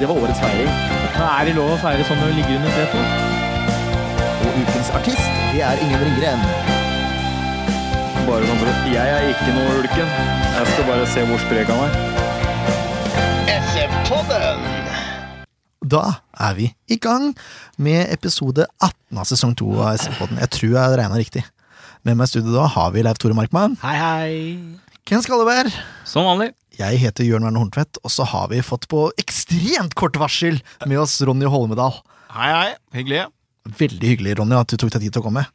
Det var årets feiring. Er det lov å feire sånn når du ligger under setet? Og ukens artist, det er Ingen Ringgren. Bare sånn for at Jeg er ikke noe ulken. Jeg skal bare se hvor sprek han er. Da er vi i gang med episode 18 av sesong 2 av SF-podden. Jeg tror jeg regna riktig. Med meg i studio da har vi Leif Tore Markmann, Hei, hei. Ken Skalleberg, Som vanlig. Jeg heter Jørn Werner Horntvedt, og så har vi fått på ekstremt kort varsel med oss Ronny Holmedal. Hei, hei. Hyggelig. Veldig hyggelig, Ronny, at du tok deg tid til å komme.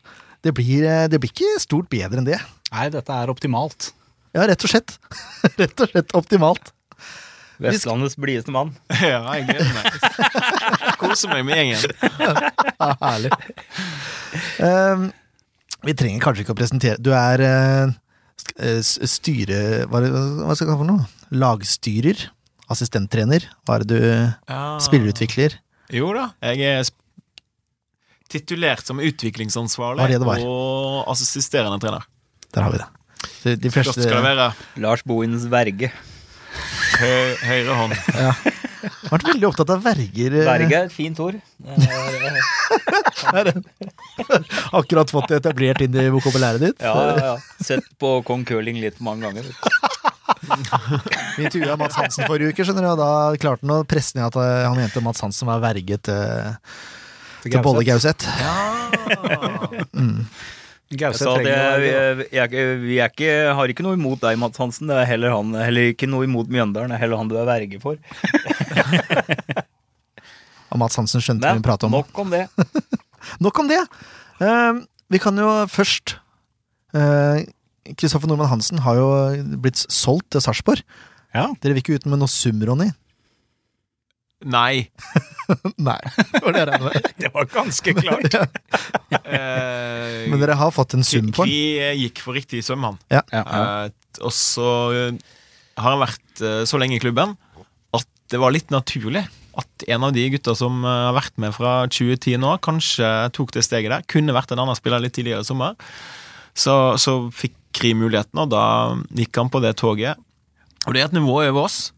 Det blir, eh, det blir ikke stort bedre enn det. Nei, dette er optimalt. Ja, rett og slett. rett og slett optimalt. Vestlandets blideste mann. Ja, jeg gleder meg. Koser meg med gjengen. Ja, herlig. Um, vi trenger kanskje ikke å presentere Du er s- styre... Hva, hva skal jeg kalle det for noe? Lagstyrer? Assistenttrener? Hva er det du Ja. Spillerutvikler? Jo da. Jeg er titulert som utviklingsansvarlig det det og assisterende trener. Der har vi det. De, de Flott fleste skal det være. Lars Bohins verge. Høy, høyre hånd. Har vært veldig opptatt av verger. eh, Verge er et fint ord. Er, eh, Akkurat fått det etablert inn i vokabulæret ditt. Ja, ja, ja. Sett på Kong Curling litt mange ganger. Vi intervjua Mats Hansen forrige uke, skjønner du, og da klarte han å presse ned at eh, han mente Mats Hansen var verge til, til Bolle Gauseth. Ja. sa det, vi, jeg, er ikke- vi er ikke, har ikke noe imot deg, Mats Hansen. Det er heller han, heller ikke noe imot Mjøndalen. Det er heller han du er verge for. Og Mats Hansen skjønte hva vi pratet om. nok om det. Nok om det. Uh, vi kan jo først Kristoffer Kristoffer Nordmann Hansen har jo blitt solgt til Sarpsborg. Ja. Dere vil ikke ut med noe sum, Ronny? Nei. Nei. Det var det. Det var ganske klart. Eh, Men dere har fått en sum for den? Kri gikk for riktig sum, han. Ja. Eh, og så eh, har han vært eh, så lenge i klubben at det var litt naturlig at en av de gutta som eh, har vært med fra 2010 nå, kanskje tok det steget der. Kunne vært en annen spiller litt tidligere i sommer. Så, så fikk Kri muligheten, og da gikk han på det toget. Og det er et nivå over oss.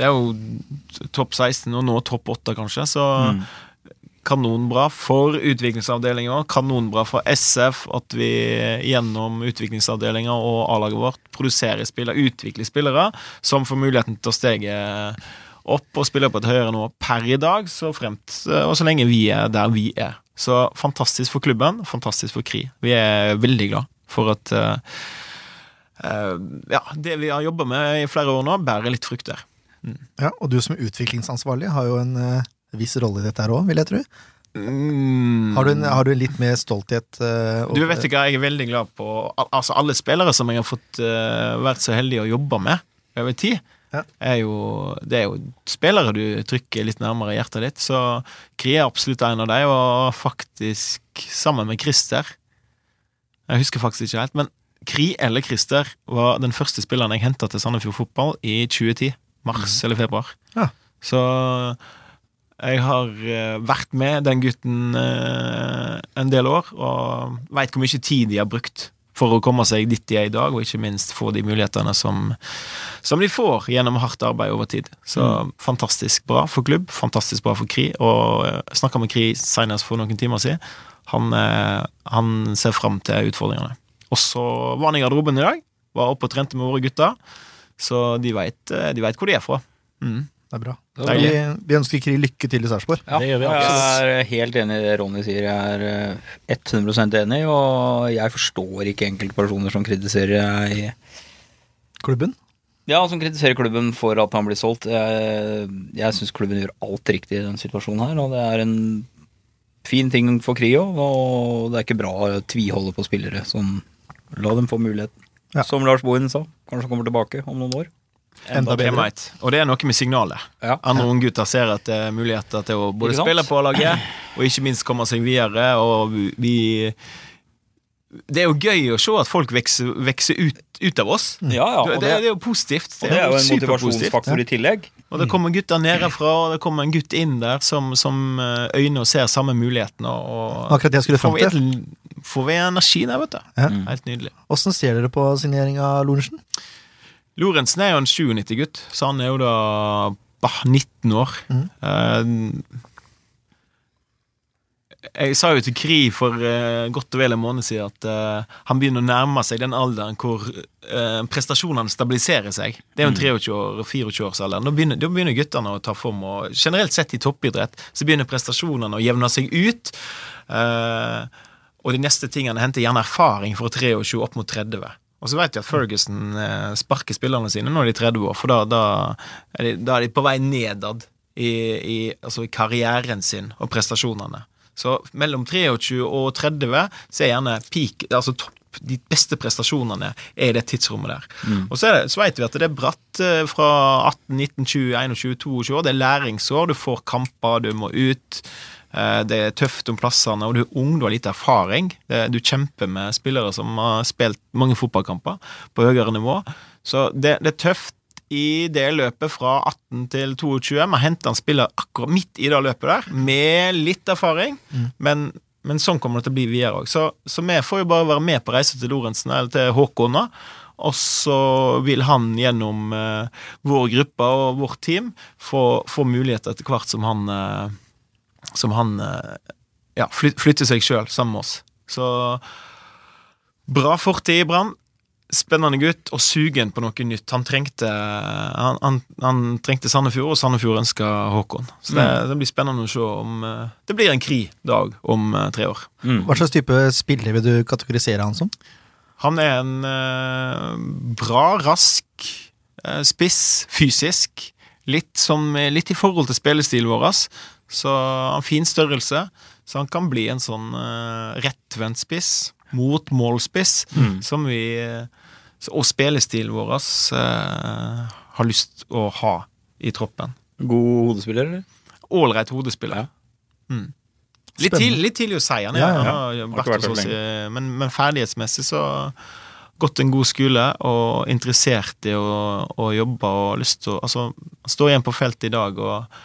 Det er jo topp 16, og nå topp 8, kanskje, så kanonbra for utviklingsavdelinga, kanonbra for SF at vi gjennom utviklingsavdelinga og A-laget vårt produserer spillere, utvikler spillere som får muligheten til å stege opp og spille på et høyere nivå per i dag, så fremt og så lenge vi er der vi er. Så fantastisk for klubben, fantastisk for Kri. Vi er veldig glad for at uh, uh, ja, det vi har jobba med i flere år nå, bærer litt frukter. Ja, og du som utviklingsansvarlig har jo en uh, viss rolle i dette her òg, vil jeg tro. Mm. Har du en, har du en litt mer stolthet? Uh, Du vet ikke, jeg er veldig glad på al- Altså alle spillere som jeg har fått uh, vært så heldig å jobbe med over tid. Ja. Er jo, det er jo spillere du trykker litt nærmere hjertet ditt. Så Kri er absolutt en av dem, og faktisk sammen med Christer Jeg husker faktisk ikke helt, men Kri eller Christer var den første spilleren jeg henta til Sandefjord Fotball i 2010. Mars eller februar. Ja. Så jeg har eh, vært med den gutten eh, en del år, og veit hvor mye tid de har brukt for å komme seg dit de er i dag, og ikke minst få de mulighetene som, som de får gjennom hardt arbeid over tid. Så fantastisk bra for klubb, fantastisk bra for Kri, og jeg snakka med Kri senest for noen timer siden. Han, eh, han ser fram til utfordringene. Og så var han i garderoben i dag, var oppe og trente med våre gutter, så de veit vet hvor de er fra. Mm. Det er bra. Deilig. Vi, vi ønsker Kri lykke til i Sarpsborg. Ja, Det jeg er helt enig i det Ronny sier. Jeg er eh, 100% enig, og jeg forstår ikke enkeltpersoner som kritiserer jeg, Klubben? Ja, som kritiserer klubben for at han blir solgt. Jeg, jeg syns klubben gjør alt riktig i den situasjonen her, og det er en fin ting for Krio, og det er ikke bra å tviholde på spillere Sånn, La dem få muligheten. Ja. Som Lars Bohin sa, kanskje kommer tilbake om noen år. Enda bedre. Og det er noe med signalet. Ja. Andre unggutter ser at det er muligheter til å både spille på laget, og ikke minst komme seg videre. Og vi Det er jo gøy å se at folk vokser, vokser ut, ut av oss. Ja, ja, og det, det, det er jo positivt. og det er jo en motivasjonsfaktor i tillegg. Og det kommer gutter nedenfra, og det kommer en gutt inn der som, som eh, øyner og ser samme mulighetene. Og Akkurat det jeg skulle fram til. får vi energi der, vet du. Ja. Helt nydelig. Åssen ser dere på signering av Lorentzen? Lorentzen er jo en 97-gutt, så han er jo da bah, 19 år. Eh, jeg sa jo til Kri for uh, godt og vel en måned siden at uh, han begynner å nærme seg den alderen hvor uh, prestasjonene stabiliserer seg. Det er jo en 23-24-årsalderen. Da begynner, da begynner guttene å ta form. Og generelt sett i toppidrett så begynner prestasjonene å jevne seg ut. Og de neste tingene henter gjerne erfaring fra 23 opp mot 30. Og så vet vi at Ferguson sparker spillerne sine når de er 30 år, for da, da, er, de, da er de på vei nedad i, i, altså i karrieren sin og prestasjonene. Så mellom 23 og 30 så er gjerne peak, altså topp, de beste prestasjonene er i det tidsrommet der. Og så, det, så vet vi at det er bratt eh, fra 18, 19, 20, 21, 22 år. Det er læringsår, du får kamper, du må ut. Eh, Det er tøft om plassene, og du er ung, du har lite erfaring. Du kjemper med spillere som har spilt mange fotballkamper på høyere nivå. Så det, det er tøft i det løpet fra 18 til 22. Man henter en spiller akkurat midt i det løpet der, med litt erfaring. Men, men sånn kommer det til å bli videre òg. Så, så vi får jo bare være med på reise til Lorentzen eller til Håkon nå. Og så vil han gjennom eh, vår gruppe og vårt team få, få muligheter etter hvert som han eh, Som han eh, ja, flytter seg sjøl sammen med oss. Så bra fortid i Brann. Spennende gutt og sugen på noe nytt. Han trengte, han, han, han trengte Sandefjord, og Sandefjord ønska Håkon. Så det, det blir spennende å se om eh, det blir en kri-dag om eh, tre år. Hva slags type spiller vil du kategorisere han som? Han er en eh, bra, rask eh, spiss, fysisk. Litt, som, litt i forhold til spillestilen vår. Så han har fin størrelse, så han kan bli en sånn eh, rettvendt spiss. mot målspiss, mm. som vi eh, Og spillestilen vår eh, har lyst å ha i troppen. God hodespiller, eller? Ålreit hodespiller. Mm. Litt, til, litt tidlig å si han, Ja, ja, ja. han vært vært hos oss, i- men, men ferdighetsmessig så gått en god skole og interessert i å, å jobbe og lyst til å Altså, han står igjen på feltet i dag og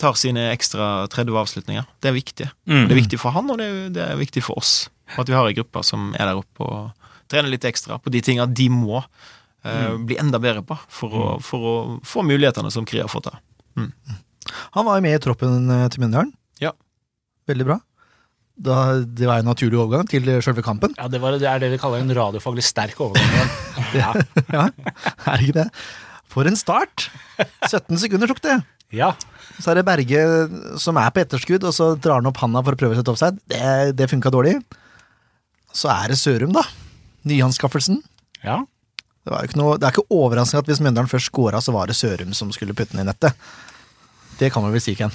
tar sine ekstra 30 avslutninger. Det er viktig. Mm. Det er viktig for han, og det er, det er viktig for oss. At vi har ei gruppe som er der oppe og trener litt ekstra på de tinga de må eh, bli enda bedre på for å, for å få mulighetene som Kri har fått til. Han var jo med i troppen eh, til Mjøndalen. Ja. Veldig bra. Da, det var en naturlig overgang til selve kampen. Ja, det, var, det er det vi kaller en radiofaglig sterk overgang. Ja. Ja, er det ikke det? For en start! 17 sekunder tok det. ja. Så er det Berge som er på etterskudd, og så drar han opp handa for å prøve å sette offside. Det, det funka dårlig. Så er det Sørum, da. Nyanskaffelsen. ja. Det, var jo ikke noe, det er ikke overraskende at hvis Mjøndalen først scora, så var det Sørum som skulle putte den i nettet. Det kan man vel si, Ken.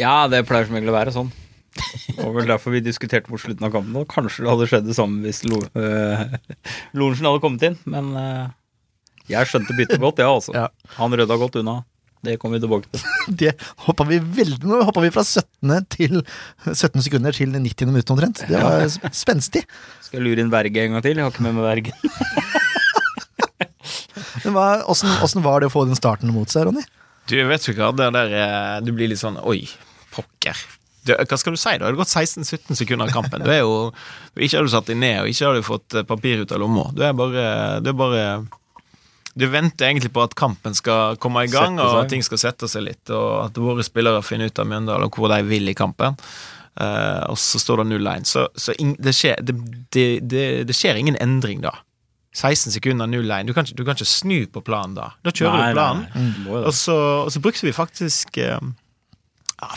Ja, det pleier som regel å være sånn. Det var vel derfor vi diskuterte mot slutten av kampen. Og kanskje det hadde skjedd det samme hvis Lo øh, Lorentzen hadde kommet inn. Men øh, jeg skjønte byttet godt, ja, altså. Ja. Han rydda godt unna. Det kommer vi tilbake til. Det hoppa vi veldig Nå hoppa vi fra 17. til 17 sekunder til 90. minutt omtrent. Det var sp- spenstig. Skal jeg lure inn verge en gang til? Jeg har ikke med meg vergen. Men åssen, var det å få den starten mot seg, Ronny? Du vet du hva, det der eh, Du blir litt sånn Oi, pokker. Du, hva skal du si, da? Det har gått 16-17 sekunder av kampen. Du er jo Ikke har du satt deg ned, og ikke har du fått eh, papir ut av lomma. Du er bare Du er bare Du venter egentlig på at kampen skal komme i gang, og at ting skal sette seg litt, og at våre spillere finner ut av Mjøndalen og hvor de vil i kampen. Uh, og så står det 0-1. Så, så in, det, skjer, det, det, det, skjer ingen endring da. 16 sekunder 0-1. Du, du kan ikke snu på planen da. Da kjører Nei, du planen. nei, nei. Må Og så, og så brukte vi faktisk uh,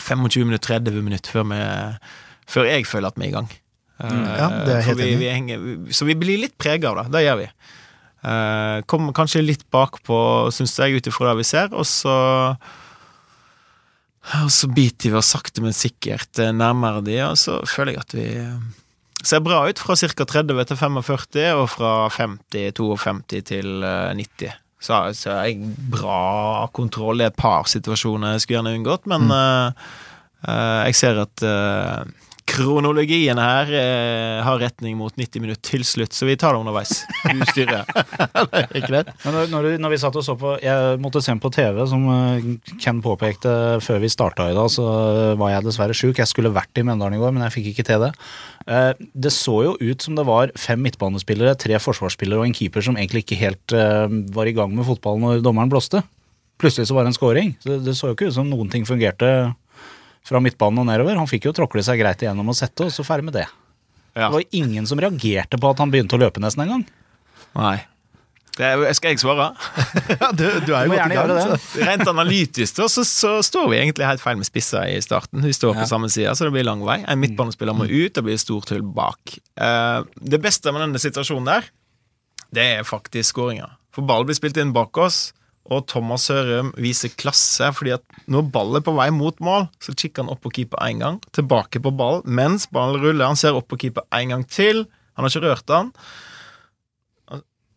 25 minutter, 30 minutter før, vi, før jeg føler at vi er i gang. Eh, ja, det er helt vi, vi henger, så vi blir litt prega av det. Det gjør vi. Eh, Kommer kanskje litt bakpå, syns jeg, ut ifra det vi ser, og så og så biter vi oss sakte, men sikkert eh, nærmere de, og så føler jeg at vi eh, ser bra ut fra ca. 30 til 45, og fra 50-52 til eh, 90. så, så jeg bra kontroll. Det er et par situasjoner jeg skulle gjerne unngått, men Mm. eh, jeg ser at eh, kronologien her eh, har retning mot 90 minutter til slutt, så vi tar det underveis. Du styrer. Ikke det? Når, når, når vi satt og så på Jeg måtte se på TV, som eh, Ken påpekte før vi starta i dag, så var jeg dessverre sjuk. Jeg skulle vært i Mjøndalen i går, men jeg fikk ikke til det. Eh, Det så jo ut som det var fem midtbanespillere, tre forsvarsspillere og en keeper som egentlig ikke helt eh, var i gang med fotballen når dommeren blåste. Plutselig så var det en scoring. Så det, det så jo ikke ut som noen ting fungerte fra midtbanen og nedover. Han fikk jo tråkle seg greit igjennom og sette, og så ferdig med det. Ja. Det var ingen som reagerte på at han begynte å løpe nesten engang. Nei. Det er, skal jeg svare? Du, du er jo godt i gang. det. Rent analytisk da, så, så står vi egentlig helt feil med spisser i starten. Vi står på Ja. samme side, så det blir lang vei. En midtbanespiller må ut, det blir stort hull bak. Uh, det beste med denne situasjonen der, det er faktisk skåringa. For ball blir spilt inn bak oss, og Thomas Sørum viser klasse, fordi at når ballen er på vei mot mål, så kikker han opp på keeper én gang, tilbake på ball, mens ballen ruller. Han ser opp på keeper en gang til. Han har ikke rørt den.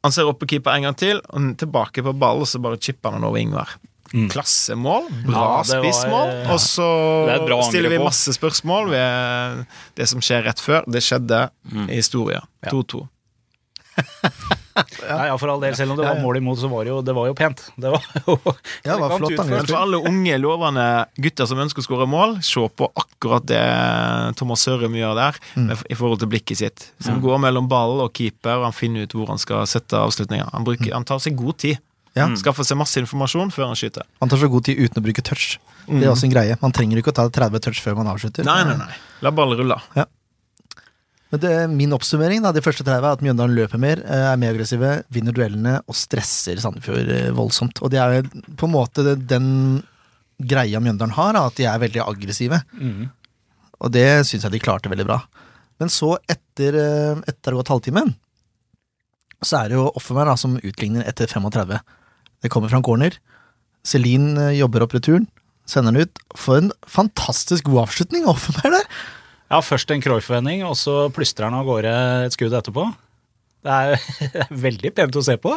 Han ser opp på keeper en gang til, og tilbake på ball, og så bare chipper han over Ingvar. Mm. Klassemål, bra Ja, spissmål, ja. og så er stiller vi masse spørsmål ved det som skjer rett før. Det skjedde Mm. i historia. 2-2. Ja, ja, for all del. Selv om det var mål imot, så var det jo, det var jo pent. Det var jo Ja, det var flott Men angrep. for alle unge, lovende gutter som ønsker å skåre mål, se på akkurat det Thomas Sørum gjør der, Mm. i forhold til blikket sitt. Som går mellom ball og keeper, og han finner ut hvor han skal sette avslutninga. Han, bruker- han tar seg god tid. Ja. Skaffer seg masse informasjon før han skyter. Han tar så god tid uten å bruke touch. Det er også en greie. Man trenger ikke å ta 30 touch før man avslutter. Nei, nei, nei. La ballen rulle. Men det, min oppsummering, da, de første 30, er at Mjøndalen løper mer, eh, er mer aggressive, vinner duellene og stresser Sandefjord eh, voldsomt. Og det er jo på en måte den greia Mjøndalen har, da, at de er veldig aggressive. Mm. Og det syns jeg de klarte veldig bra. Men så, etter, eh, etter å ha gått halvtimen, så er det jo Offermann da, som utligner etter 35. Det kommer fra en corner. Celine jobber opp returen, sender den ut. For en fantastisk god avslutning av Offermann der! Ja, først en Cruyff-vending, og så plystrer han av gårde et skudd etterpå. Det er, veldig pent å se på.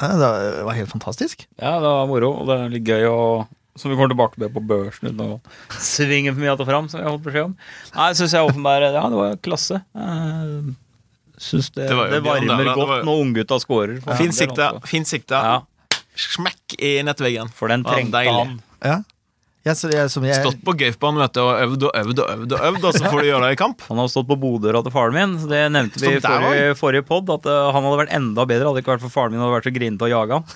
Ja, det var helt fantastisk. Ja, det var moro, og det er litt gøy å som vi kommer tilbake med på børsen uten å svinge for mye att og fram, som vi har holdt beskjed om. Nei, synes syns jeg åpenbart Ja, det var klasse. Jeg syns det, Det det, var det varmer der, det godt var når unggutta scorer. for Fint sikta, også. sikta. Ja, Smekk i nettveggen. for den trengte han. Ja. Jeg, så jeg, som jeg, Stått på du, og øvd og øvd og øvd, og øvd, og så får du gjøre det i kamp. Han har stått på bodøra til faren min, det nevnte vi i forrige, forrige pod, at uh, han hadde vært enda bedre hadde det ikke vært for faren min hadde vært så grinete og jaga han.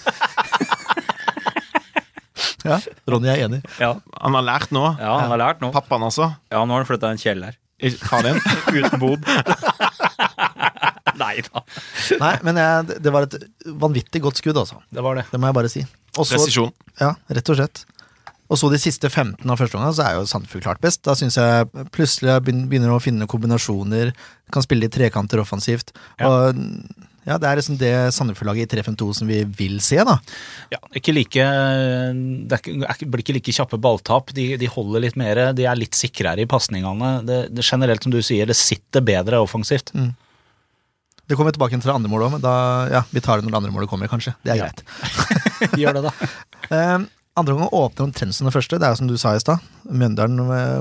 ja, Ronny er enig. Ja, Han har lært nå. ja, han har lært nå. Pappaen, altså. Ja, nå har han flytta en kjeller. I- Far din. Uten bod. Nei da. Nei, men jeg, det- det var et vanvittig godt skudd, altså. Det var det. Det må jeg bare si. Også, Presisjon. ja, rett og slett. Og så de siste 15 av første omgang, så er jo Sandefjord klart best. Da syns jeg plutselig jeg begynner å finne kombinasjoner, kan spille i trekanter offensivt. Ja. Og ja, det er liksom det Sandefjord-laget i 3-5-2 som vi vil se, da. Ja, ikke like, det blir ikke like kjappe balltap. De, de holder litt mer, de er litt sikrere i pasningene. Det, det generelt, som du sier, det sitter bedre offensivt. Det kommer tilbake til det andre målet òg, men da, ja, vi tar det når det andre målet kommer, kanskje. Det er Ja. greit. Gjør det, da. Andre omgang åpner omtrent som det første. Det er jo som du sa i stad. Mjøndalen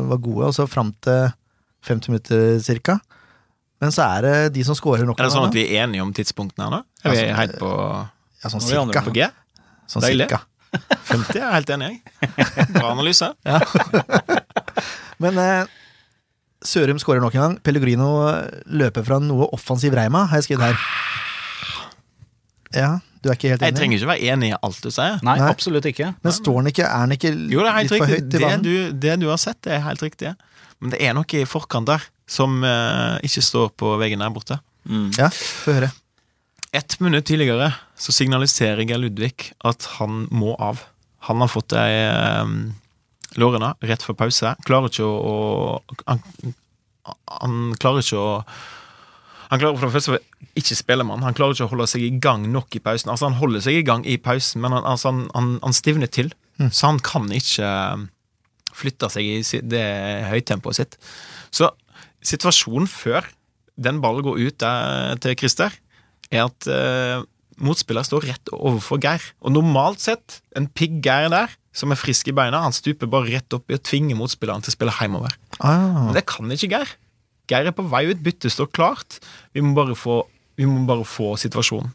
var gode, og så fram til 50 minutter cirka. Men så er det de som scorer nok Er det sånn at vi er enige om tidspunktene her nå? Er vi Altså, helt på, Ja, sånn cirka. på G? Sånn Deilig. cirka. 50 er helt enig jeg. Bra analyse. Men eh, Sørum skårer nok en gang. Pellegrino løper fra noe offensiv Reima, har jeg skrevet her. Ja, du er ikke helt Jeg trenger ikke være enig i alt du sier. Nei, Nei. absolutt ikke. Men står den ikke, er den ikke Jo, det er litt for høyt i Det banen? du, det du har sett, det er helt riktig. Men det er noe i forkant der som uh, ikke står på veggen der borte. Mm. Ja, få høre. Ett minutt tidligere så signaliserer Geir Ludvig at han må av. Han har fått ei um, lårene rett før pause. Klarer ikke å, å han, han klarer ikke å Han klarer for det første ikke spillemann. han. Klarer ikke å holde seg i gang nok i pausen. Altså Han holder seg i gang i pausen, men han, altså, han, han, han stivner til. Så han kan ikke um, flytte seg i det høytempoet sitt. Så situasjonen før den ballen går ut der til Christer, er at eh, motspiller står rett overfor Geir. Og normalt sett, en pigg Geir der, som er frisk i beina, han stuper bare rett opp i å tvinge motspilleren til å spille hjemover. Ah, Men det kan ikke Geir. Geir er på vei ut, byttet står klart. Vi må bare få, vi må bare få situasjonen.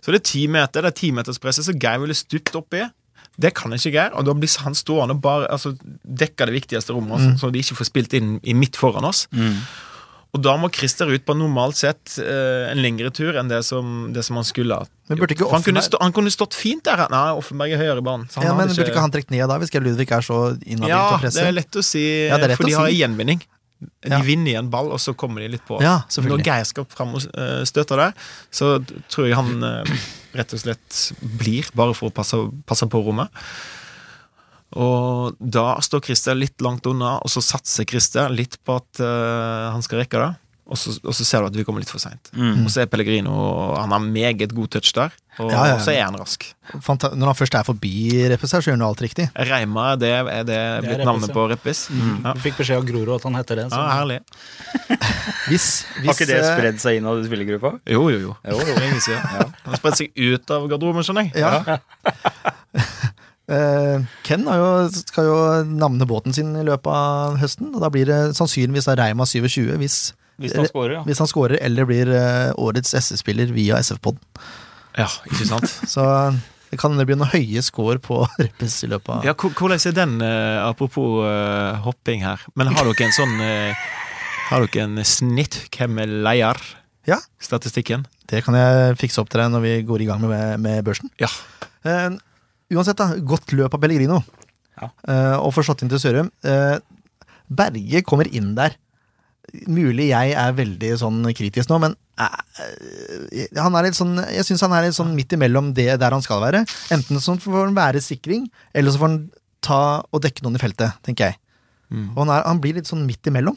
Så det er ti meter, det er timeterspresset som Geir ville stupt oppi. Det kan ikke Geir, og da blir han stående og bare altså, dekke det viktigste rommet, Mm. så de ikke får spilt inn i midt foran oss. Og da må Christer ut på normalt sett eh, en lengre tur enn det som, det som han skulle. Han, kunne stå, han kunne stått fint der. Nei, Offenberg er høyere i banen. ja, men ikke... Burde ikke han trukket ned da, hvis Ludvig er så innadvendt Ja, til å det er lett å si, Ja, lett for å de har si. gjenvinning. De Ja. vinner i en ball, og så kommer de litt på. Ja. Når Geir skal fram og eh, støte det, så tror jeg han eh, rett og slett blir, bare for å passe, passe på rommet. Og da står Christer litt langt unna, og så satser Christer litt på at uh, han skal rekke det. Og så, og så ser du at vi kommer litt for seint. Og så er Pellegrino Han har meget god touch der, og Ja, ja, ja. så er han rask. Fanta Når han først er forbi Reppes her, så gjør han jo alt riktig. Reima, er det, er det blitt Reppes, navnet ja. på Reppes. Ja. Du fikk beskjed av Grorud at han heter det. Så. ja, herlig. Hvis, hvis Har ikke det eh, spredd seg innad i spillergruppa? Jo, jo, jo. Jo, jo. Lenge siden. Han har spredt seg ut av garderoben, skjønner jeg. Ja. Eh, Ken har jo, skal jo navne båten sin i løpet av høsten, og da blir det sannsynligvis Reima 27 hvis, Hvis han scorer, ja. hvis han scorer, eller blir eh, årets SS-spiller via SF-poden. Ja, ikke sant? Så det kan bli noen høye score på Reppes i løpet av Ja, Hvordan er den, eh, apropos eh, hopping her, men har dere en sånn eh, Har dere en snitt hvem er leder? Ja. Statistikken? Det kan jeg fikse opp til deg når vi går i gang med, med børsen. Ja. Uh, uansett, da. Godt løp av Pellegrino. Ja. Eh, og for slått inn til Sørum. Eh, Berge kommer inn der. Mulig jeg er veldig sånn kritisk nå, men eh, han er litt sånn, jeg syns han er litt sånn midt imellom det der han skal være. Enten så får han være sikring, eller så får han ta og dekke noen i feltet, tenker jeg. Mm. Og han, er, han blir litt sånn midt imellom.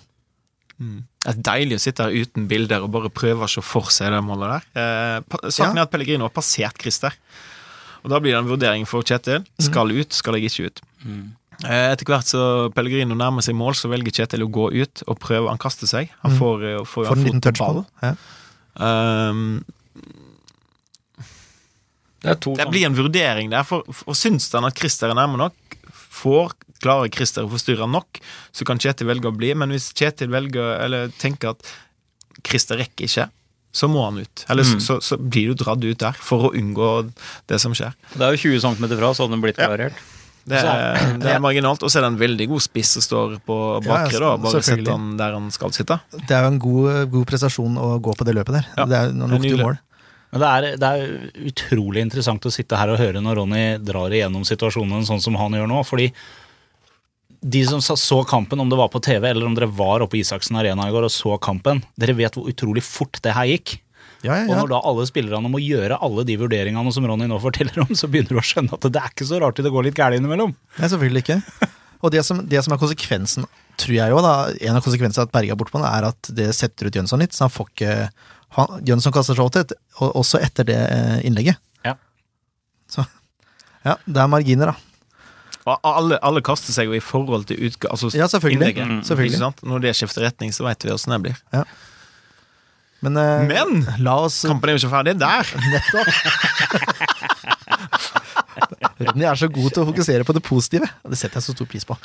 Det er deilig å sitte her uten bilder og bare prøve å se for seg det målet der. Eh, saken Ja. er at Pellegrino har passert Christer. Og da blir det en vurdering for Kjetil. Skal ut, skal jeg ikke ut? Eh, etter hvert så Pellegrino nærmer seg mål, så velger Kjetil å gå ut og prøve. Han kaster seg. Han får, mm. får, Får en liten touch på ball. det. Ja. Um, Det er to det blir en vurdering der, for, for syns han at Christer er nærme nok, får klarer Christer å forstyrre nok, så kan Kjetil velge å bli. Men hvis Kjetil velger, eller tenker at Christer rekker ikke, så må han ut. Eller så, så, så blir du dratt ut der for å unngå det som skjer. Det er jo 20 cm fra, så hadde den blitt Ja. Det er, det er marginalt. Og så er det en veldig god spiss som står på bakre. Ja, da Bare sett han der han skal sitte. Det er jo en god, god prestasjon å gå på det løpet der. Ja, det er det noen er lukter mål. Men det er, det er utrolig interessant å sitte her og høre når Ronny drar igjennom situasjonen sånn som han gjør nå. Fordi de som så kampen, om det var på TV eller om dere var oppe på Isaksen Arena i går og så kampen, dere vet hvor utrolig fort det her gikk. Ja, ja, Og når da alle spillerne må gjøre alle de vurderingene som Ronny nå forteller om, så begynner du å skjønne at det er ikke så rart det går litt gærent innimellom. Nei, selvfølgelig ikke. Og det som, det som er konsekvensen, tror jeg jo da, en av konsekvensene av at Berge er borte på det, er at det setter ut Jønsson litt, så han får ikke han, Jønsson kaster seg over til, også etter det eh, innlegget. Ja. Så ja, det er marginer, da. Og alle, alle kaster seg jo i forhold til utga... Altså Ja, selvfølgelig. innlegget. Mm, selvfølgelig. Ikke sant? Når det skifter retning, så veit vi åssen det blir. Men, eh, Men la oss kampen er jo ikke ferdig der! Nettopp. Ronny er så god til å fokusere på det positive. og Det setter jeg så stor pris på.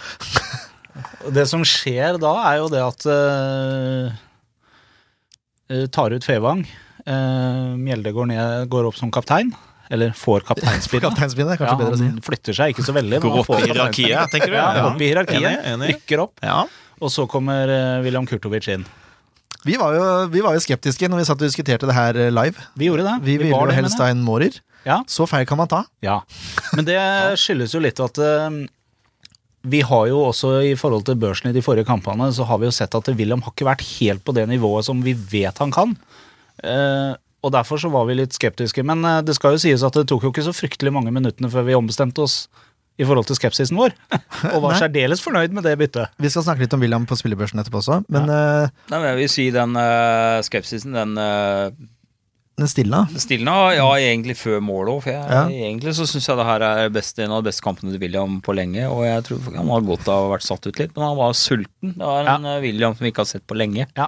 Det som skjer da, er jo det at uh, tar ut Fevang. Uh, Mjelde går, ned, går opp som kaptein. Eller får. Kapteinspinnet er Ja, bedre å si. han flytter seg ikke så veldig. Går opp i hierarkiet, tenker du? Ja, opp i hierarkiet. Enig, enig. Rykker opp. Ja. Og så kommer uh, William Kurtovic inn. Vi var, jo, vi var jo skeptiske når vi satt og diskuterte det her eh, live. Vi gjorde det. Vi ville jo helst ha en Mårer. Ja. Så feil kan man ta. Ja. Men det skyldes jo litt at uh, vi har jo også i forhold til børsen i de forrige kampene, så har vi jo sett at William har ikke vært helt på det nivået som vi vet han kan. Uh, og derfor så var vi litt skeptiske. Men det skal jo sies at det tok jo ikke så fryktelig mange minuttene før vi ombestemte oss i forhold til skepsisen vår. Og var særdeles fornøyd med det byttet. Vi skal snakke litt om William på spillebørsen etterpå også, men eh, Nei, men jeg vil si den uh, skepsisen, den uh, den stilna. stilna, ja, egentlig før målet òg. For jeg, Ja. egentlig så syns jeg det her er best, en av de beste kampene til William på lenge. Og jeg tror han har godt av å ha vært satt ut litt, men han var sulten. Det var en ja. William som vi ikke har sett på lenge. Ja.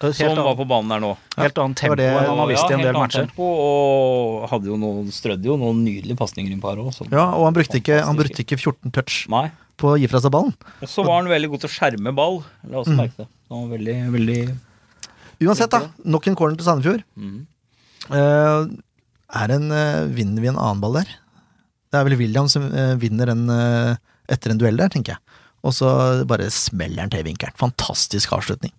Helt som var på banen der nå. helt annet tempo var det- enn han har vist i en del matcher. Tempo, og hadde jo noen, strødde jo noen nydelige pasninger inn på her òg. Ja, og han brukte ikke, han brukte ikke 14 touch Nei. på å gi fra seg ballen. Og så var han veldig god til å skjerme ball. La oss Mm. merke det. Han var veldig, veldig Uansett, da. Nok en corner til Sandefjord. Mm. Uh, er en, uh, vinner vi en annen ball der? Det er vel William som uh, vinner den eh, etter en duell der, tenker jeg. Og så bare smeller han til vinkelen. Fantastisk avslutning.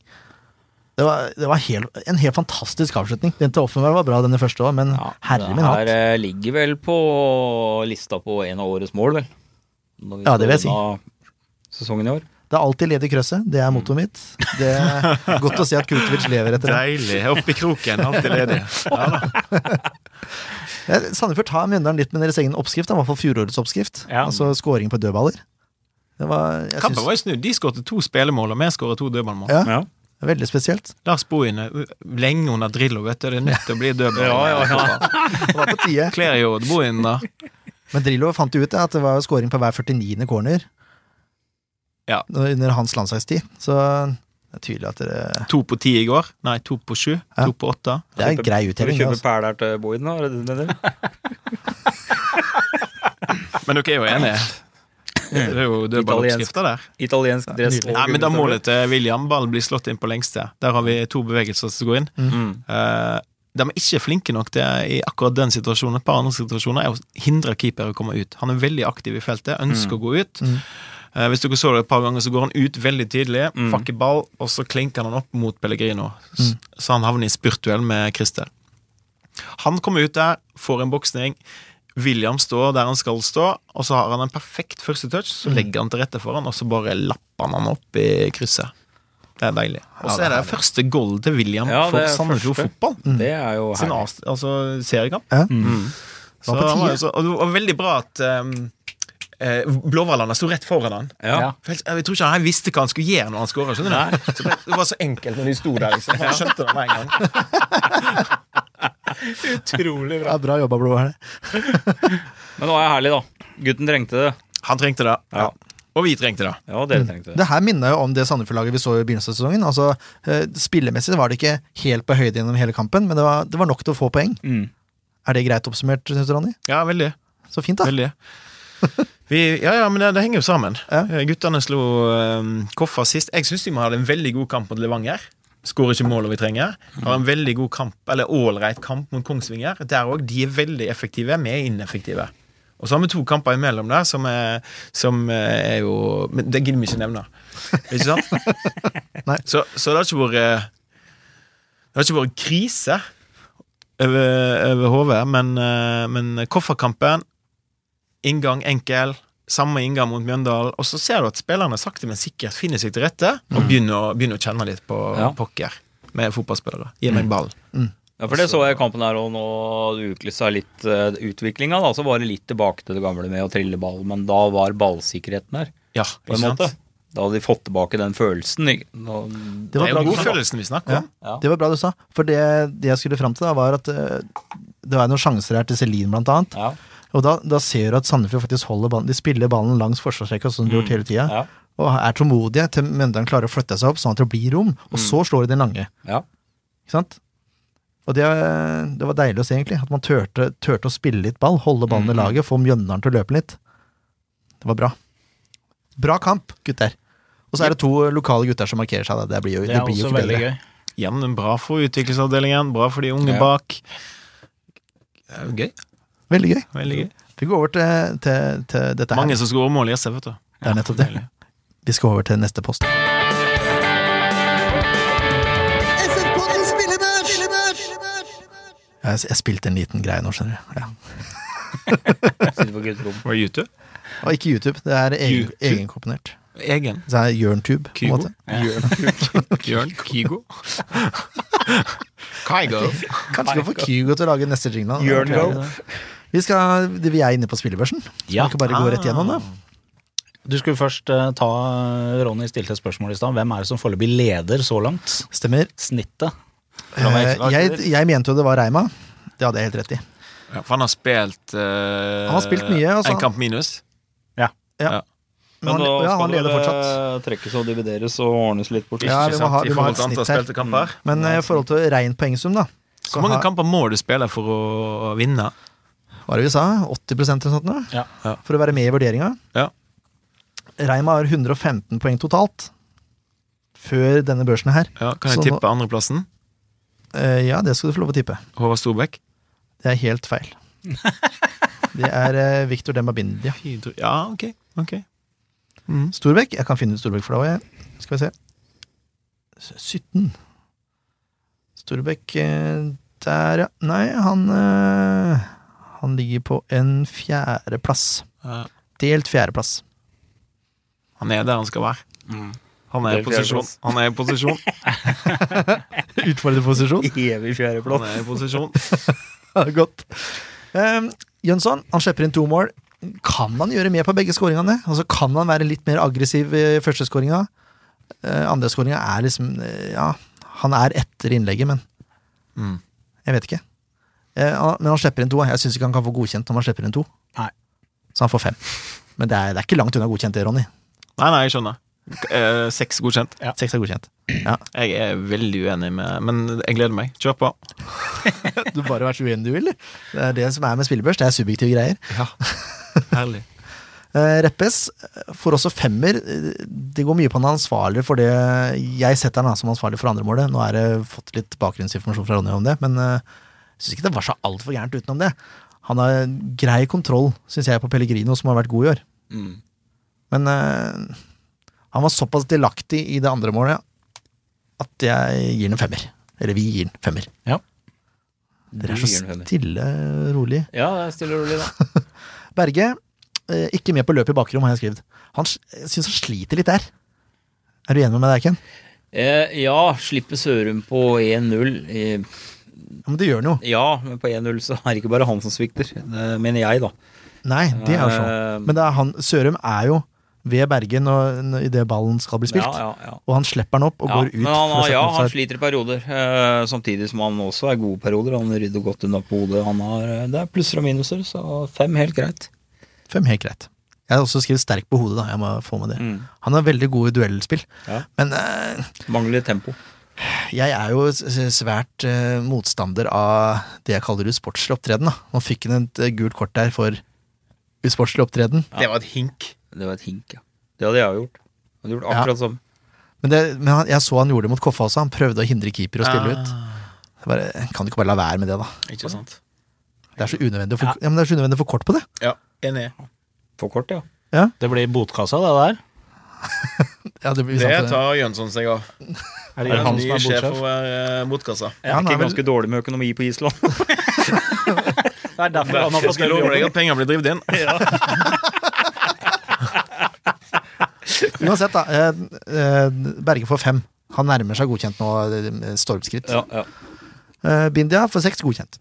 Det var, det var helt, en helt fantastisk avslutning. Den til Offenberg var bra, denne første òg, men Ja, herre min det hatt. her eh, ligger vel på lista på en av årets mål, vel. Ja, det vil jeg si. Sesongen i år. Det er alltid ledig krøsset. Det er mottoet mitt. Det er godt å se at Kultovic lever etter det. Deilig. Oppi kroken, alltid ledig. Ja, da. Sandefjord tar Mjøndalen litt med deres egen oppskrift, i hvert fall fjorårets oppskrift. Ja. Altså scoring på dødballer. Det var jeg Kampen synes, var jo snudd. De skåret to spillemål, og vi skåret to dødballmål. Ja. Det er veldig spesielt. Lars Bohin er lenge under Drillo, vet du. Det er nødt til å bli dødball. Ja, ja, ja. Det var på tide. Kler jo Bohin, da. Men Drillo fant jo ut det, at det var scoring på hver 49. corner Ja. under hans landslagstid. Så det er tydelig at det To på ti i går. Nei, to på sju. Ja. To på åtte. Det er en grei Skal du kjøpe Altså. perler til Bohin, mener? Men dere er jo enige? Det er jo dødballoppskrifta der. Italiensk dress. Nei, men da må målet til William, ballen blir slått inn på lengste. Der har vi to bevegelser som går inn. Mm. Eh, de er ikke flinke nok til i akkurat den situasjonen. Et par andre situasjoner er å hindre keeper å komme ut. Han er veldig aktiv i feltet, ønsker å gå ut. Mm. Eh, hvis dere så det et par ganger, så går han ut veldig tidlig, Mm. fakker ball, og så klinker han opp mot Pellegrino. Mm. Så han havner i spurtduell med Christer. Han kommer ut der, får en boksning. William står der han skal stå, og så har han en perfekt første touch. Så legger han til rette for han, og så bare lapper han han opp i krysset. Det er deilig. Og så Ja, er det det første goal til William Ja, for Sandefjord Fotball. fotball. Det er jo Sin altså seriekamp. Ja. Mm. Så Var han var så, og det var veldig bra at um, eh, Blåhvalene sto rett foran han. Ja. Jeg jeg tror ikke han visste hva han skulle gjøre når han skåra. Det, det var så enkelt når de sto der. Liksom. Han skjønte det med en gang. Utrolig Ja, bra jobba, Blå. Men det var jo herlig, da. Gutten trengte det. Han trengte det. Ja. Og vi trengte det. Ja, dere trengte det. Det her minner jo om det Sandefjord-laget vi så i begynnelsen av sesongen. Altså, eh, Spillemessig var det ikke helt på høyde gjennom hele kampen, men det var, det var nok til å få poeng. Mm. Er det greit oppsummert, syns du, Ronny? Ja, veldig. Så fint, da. veldig. Vi, ja, ja, men det, det henger jo sammen. Ja. Eh, Guttene slo um, Koffa sist. Jeg syns de må ha en veldig god kamp mot Levanger. Skårer ikke målet vi trenger. Har en veldig god kamp, eller ålreit kamp mot Kongsvinger. Der òg. De er veldig effektive. Vi er ineffektive. Og så har vi to kamper imellom der som er, som er jo Men det gidder vi ikke nevne. Ikke sant? Så, så det har ikke vært Det har ikke vært krise over, over hodet, men, eh, men Koffa-kampen Inngang enkel, samme inngang mot Mjøndalen. Og så ser du at spillerne sakte, men sikkert finner seg til rette og begynner, å, begynner å kjenne litt på Ja. pokker med fotballspillere. Gi meg ball. Ja, for det så jeg i kampen her, og nå utlysa litt uh, utviklinga. Så var det litt tilbake til det gamle med å trille ball, men da var ballsikkerheten her, Ja, på en måte. Da hadde de fått tilbake den følelsen. ikke? Nå- Det Det var er bra jo god sa. vi snakker om. Ja. Det var bra du sa. For det, det jeg skulle fram til, da, var at uh, det var noen sjanser her til Celine, blant annet. Ja. Og da, da ser du at Sandefjord faktisk holder ballen. De spiller ballen langs forsvarsrekka, som de har gjort hele tida. Ja. Og er tålmodige til Mjøndalen klarer å flytte seg opp, sånn at det blir rom. Og så slår de den lange. Ja. Ikke sant? Og det, det var deilig å se, egentlig. At man turte, turte å spille litt ball, holde ballen i laget, få Mjøndalen til å løpe litt. Det var bra. Bra kamp, gutter. Og så er det to lokale gutter som markerer seg. Da. Det blir jo, Det det blir jo også ikke veldig bedre. gøy. Igjen bra for utviklingsavdelingen, bra for de unge Ja. bak. Det er jo gøy. Veldig gøy. Veldig gøy. Vi går over til, til, til dette her. Mange som skårer overmåle SF, vet du. Det er nettopp det. Vi skal over til neste post. Jeg, jeg spilte en liten greie nå, skjønner du. Ja. Sitter på gutterom. Var det YouTube? Og ikke YouTube, det er egen, YouTube? egenkomponert. Egen. Det er Jørntube, på en måte. Jørn Kygo? Kygo? Kanskje vi får Kygo til å lage neste jingle. da. Jørn Go. Vi, skal, vi er inne på spillebørsen. Ja. Kan ikke bare gå rett gjennom det. Du skulle først eh, ta Ronny stilte et spørsmål i stad. Hvem er det som foreløpig leder så langt? Stemmer. Snittet. Eh, jeg, jeg mente jo det var Reima. Det hadde jeg helt rett i. Ja, for han har spilt uh, Han har spilt mye, altså. En kamp minus. Ja. Ja. Men han, da ja, skal han det leder eh, trekkes og divideres og ordnes litt bort. Ja, vi må ha- vi må ha et snitt her. Men eh, i forhold til rein poengsum, da, så Hvor mange har, kamper må du spille for å vinne? Hva er det vi sa? 80 eller sånt? nå? Ja. For å være med i vurderinga. Ja. Reima har 115 poeng totalt før denne børsen her. Ja, kan jeg Så nå- tippe andreplassen? Uh, ja, det skal du få lov å tippe. Håvard Storbekk? Det er helt feil. Det er uh, Victor Dembabindia. Ja, ok. ok. Storbekk. Jeg kan finne ut Storbekk for deg òg, jeg. Skal vi se. 17. Storbekk eh, der, ja. Nei, han eh, Han ligger på en fjerdeplass. Ja. Delt fjerdeplass. Han er der han skal være. Han er i posisjon. fjerdeplass. Han er i posisjon. Utfordrerposisjon. Evig Han fjerdeplass. er i posisjon. Godt. Um, Jønsson han slipper inn to mål. Kan han gjøre mer på begge skåringene? Altså, kan han være litt mer aggressiv i første skåringa? Uh, andre skåringa er liksom uh, Ja, han er etter innlegget, men Mm. jeg vet ikke. Eh, men han slipper inn to. Jeg syns ikke han kan få godkjent når han slipper inn to. Nei. Så han får fem. Men det er, det er ikke langt unna godkjent det, Ronny. Nei, nei, jeg skjønner. Eh, Seks godkjent. Seks er godkjent. Jeg er veldig uenig med Men jeg gleder meg. Kjør på. Du bare vær så uenig du vil. Det er det som er med spillebørs. Det er subjektive greier. Ja, Herlig. Eh, Reppes får også femmer. Det går mye på han er ansvarlig for det Jeg setter han som ansvarlig for andremålet. Nå har jeg fått litt bakgrunnsinformasjon fra Ronny om det, men syns ikke det var så altfor gærent utenom det. Han har grei kontroll, syns jeg, på Pellegrino, som har vært god i år. Mm. Men uh, han var såpass delaktig i det andre målet at jeg gir den en femmer. Eller vi gir den femmer. Dere er så stille rolig. Ja, det er stille og rolig, da. Berge, uh, ikke med på løpet i bakrom, har jeg skrevet. Han, s- syns han sliter litt der. Er du enig med meg der, Ken? Eh, ja, slipper Sørum på 1-0. Ja, men det gjør han jo. ja, men på 1-0 så er det ikke bare han som svikter. Det mener jeg, da. Nei, det er jo sånn. Eh, Men er han, Sørum er jo ved Bergen når, når, idet ballen skal bli spilt. Ja, ja, ja. Og han slipper den opp og går ut. men han, ja, han sliter i perioder, eh, samtidig som han også er gode perioder. Han rydder godt unna på hodet. Han har, eh, det er plusser og minuser, så fem helt greit. Fem, helt greit. Jeg har også skrevet sterk på hodet, da. Jeg må få med det. Mm. Han er veldig god i duellspill. Men eh, Mangler tempo. Jeg er jo svært uh, motstander av det jeg kaller usportslig opptreden. Da. Nå fikk han et eh, gult kort der for usportslig opptreden. Det var et hink. Det var et hink, ja. Det hadde jeg gjort. Jeg hadde gjort akkurat samme. Men, det, men han, jeg så han gjorde det mot Koffa også. Han prøvde å hindre keeper å spille ut. Ah, bare, kan du ikke bare la være med det, da? ikke sant. Det er så unødvendig å få, ja. men det er så unødvendig å få kort på det. Ja, enig. For kort, ja. Det blir botkassa, det der. Ja, det Det det. tar Jønsson seg av. Er det han som er sjef over uh, motkassa. Ja, han ikke ganske vel- dårlig med økonomi på Island. Det er derfor han har fått skal love deg at penger blir drevet inn. Uansett, da. Eh, eh, Berge får fem. Han nærmer seg godkjent nå, eh, stormskritt. ja, ja. Eh, Bindia får seks godkjent.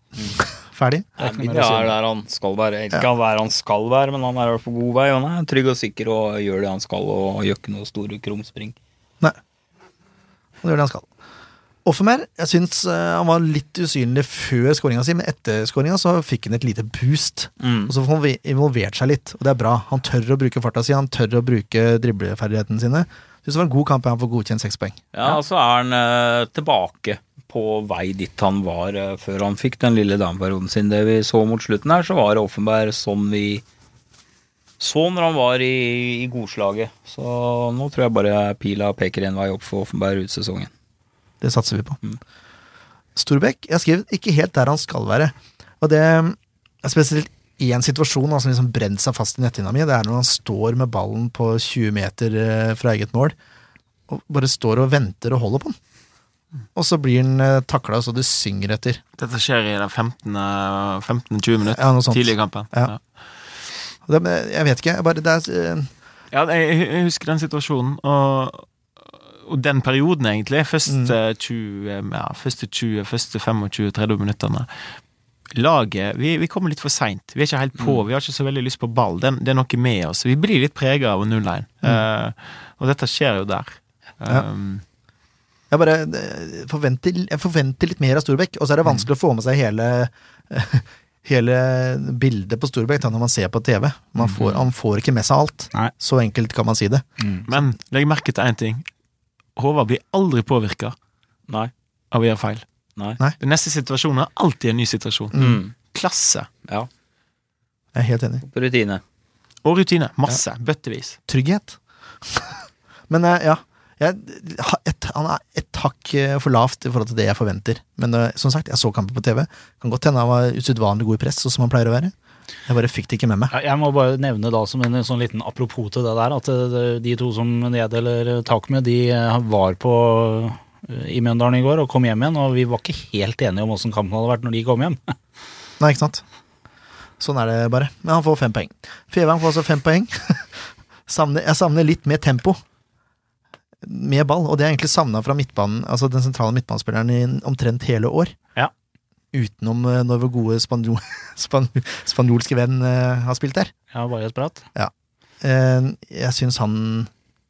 Ferdig. å si. er der han skal være. Ikke han være han skal være, men han er på god vei. Han er trygg og sikker og gjør det han skal, og gjør ikke noe store krumspring. Nei. Han gjør det han skal. Offermer, jeg syns eh, han var litt usynlig før skåringa si, men etter skåringa så fikk han et lite boost. Og så får han involvert seg litt, og det er bra. Han tør å bruke farta si, han tør å bruke dribleferdighetene sine. Syns det var en god kamp, han får godkjent seks poeng. Ja, og så er han eh, tilbake på vei dit han var eh, før han fikk den lille dameperioden sin. Det vi så mot slutten her, så var Offenberg som vi så når han var i, i godslaget. Så nå tror jeg bare pila peker en vei opp for Offenberg ut sesongen. Det satser vi på. Storbekk, jeg skrev ikke helt der han skal være. Og det er spesielt én situasjon som som liksom brent seg fast i netthinna mi. Det er når han står med ballen på 20 meter eh, fra eget mål, og bare står og venter og holder på den. Og så blir han eh, takla så det synger etter. Dette skjer i det 15-20 minutter Ja, tidlig i kampen. Ja. Ja. Det, jeg vet ikke, jeg bare det er, eh, Ja, jeg, husker den situasjonen, og, og den perioden, egentlig. Første 20, ja, første 20, første 25-30 minuttene. Laget vi, vi kommer litt for seint. Vi er ikke helt på. Vi har ikke så veldig lyst på ball. Det, det er noe med oss. Vi blir litt prega av 0-1. Eh, og dette skjer jo der. Ja. Jeg bare eh, forventer, jeg forventer litt mer av Storbekk, og så er det vanskelig å få med seg hele hele bildet på Storbekk når man ser på TV. Man får, Han får ikke med seg alt. Nei. Så enkelt kan man si det. Men legg merke til én ting. Håvard blir aldri påvirka av å gjøre feil. Nei. Den neste situasjonen er alltid en ny situasjon. Mm. Klasse. Ja. Jeg er helt enig. På rutine. Og rutine. Masse. Bøttevis. Trygghet. Men eh, ja. Jeg, et, han er et hakk eh, for lavt i forhold til det jeg forventer. Men eh, som sagt, jeg så kampen på TV. Kan godt hende han var usedvanlig god i press, sånn som han pleier å være. Jeg bare fikk det ikke med meg. Jeg må bare nevne da som en sånn liten apropos til det der, at eh, de to som jeg deler tak med, de var på i Mjøndalen i går og kom hjem igjen, og vi var ikke helt enige om åssen kampen hadde vært når de kom hjem. Nei, ikke sant? Sånn er det bare. Men han får fem poeng. Fevang får altså fem poeng. jeg savner litt mer tempo med ball, og det er egentlig savna fra midtbanen, altså den sentrale midtbanespilleren i omtrent hele år. Ja. Utenom eh, når vår gode spanjol, span, spanjolske venn eh, har spilt der. Ja, bare et prat. Eh, jeg syns han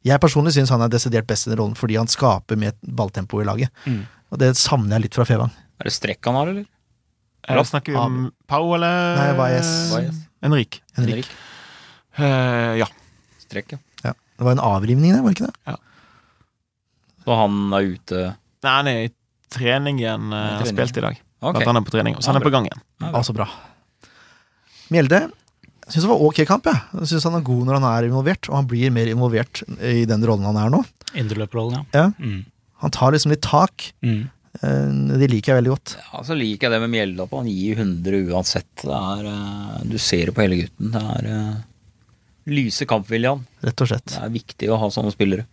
Jeg personlig syns han er desidert best i den rollen fordi han skaper med balltempo i laget. Mm. Og det savner jeg litt fra Fevang. Er det strekk han har, eller? Eh, snakker vi om Pau eller Nei, Valles. Valles. Enrik? Henrik. Uh, ja. Strekk, ja. Ja. Det var en avrivning der, var det ikke det? Så han er ute Nei, han er i trening igjen. eh, Har trening. spilt i dag. Okay. At han er på trening. Så han er på gang igjen. Ja, så Altså bra. Mjelde syns det var ok kamp. Jeg, jeg syns han er god når han er involvert, og han blir mer involvert i den rollen han er nå. Indreløperrollen, ja. Ja. Mm. Han tar liksom litt tak. Mm. De Det liker jeg veldig godt. Ja, så liker jeg det med Mjelda på. Han gir 100 uansett. Det er, eh, du ser det på hele gutten. Det er eh, lyse kampvilje, han. Rett og slett. Det er viktig å ha sånne spillere.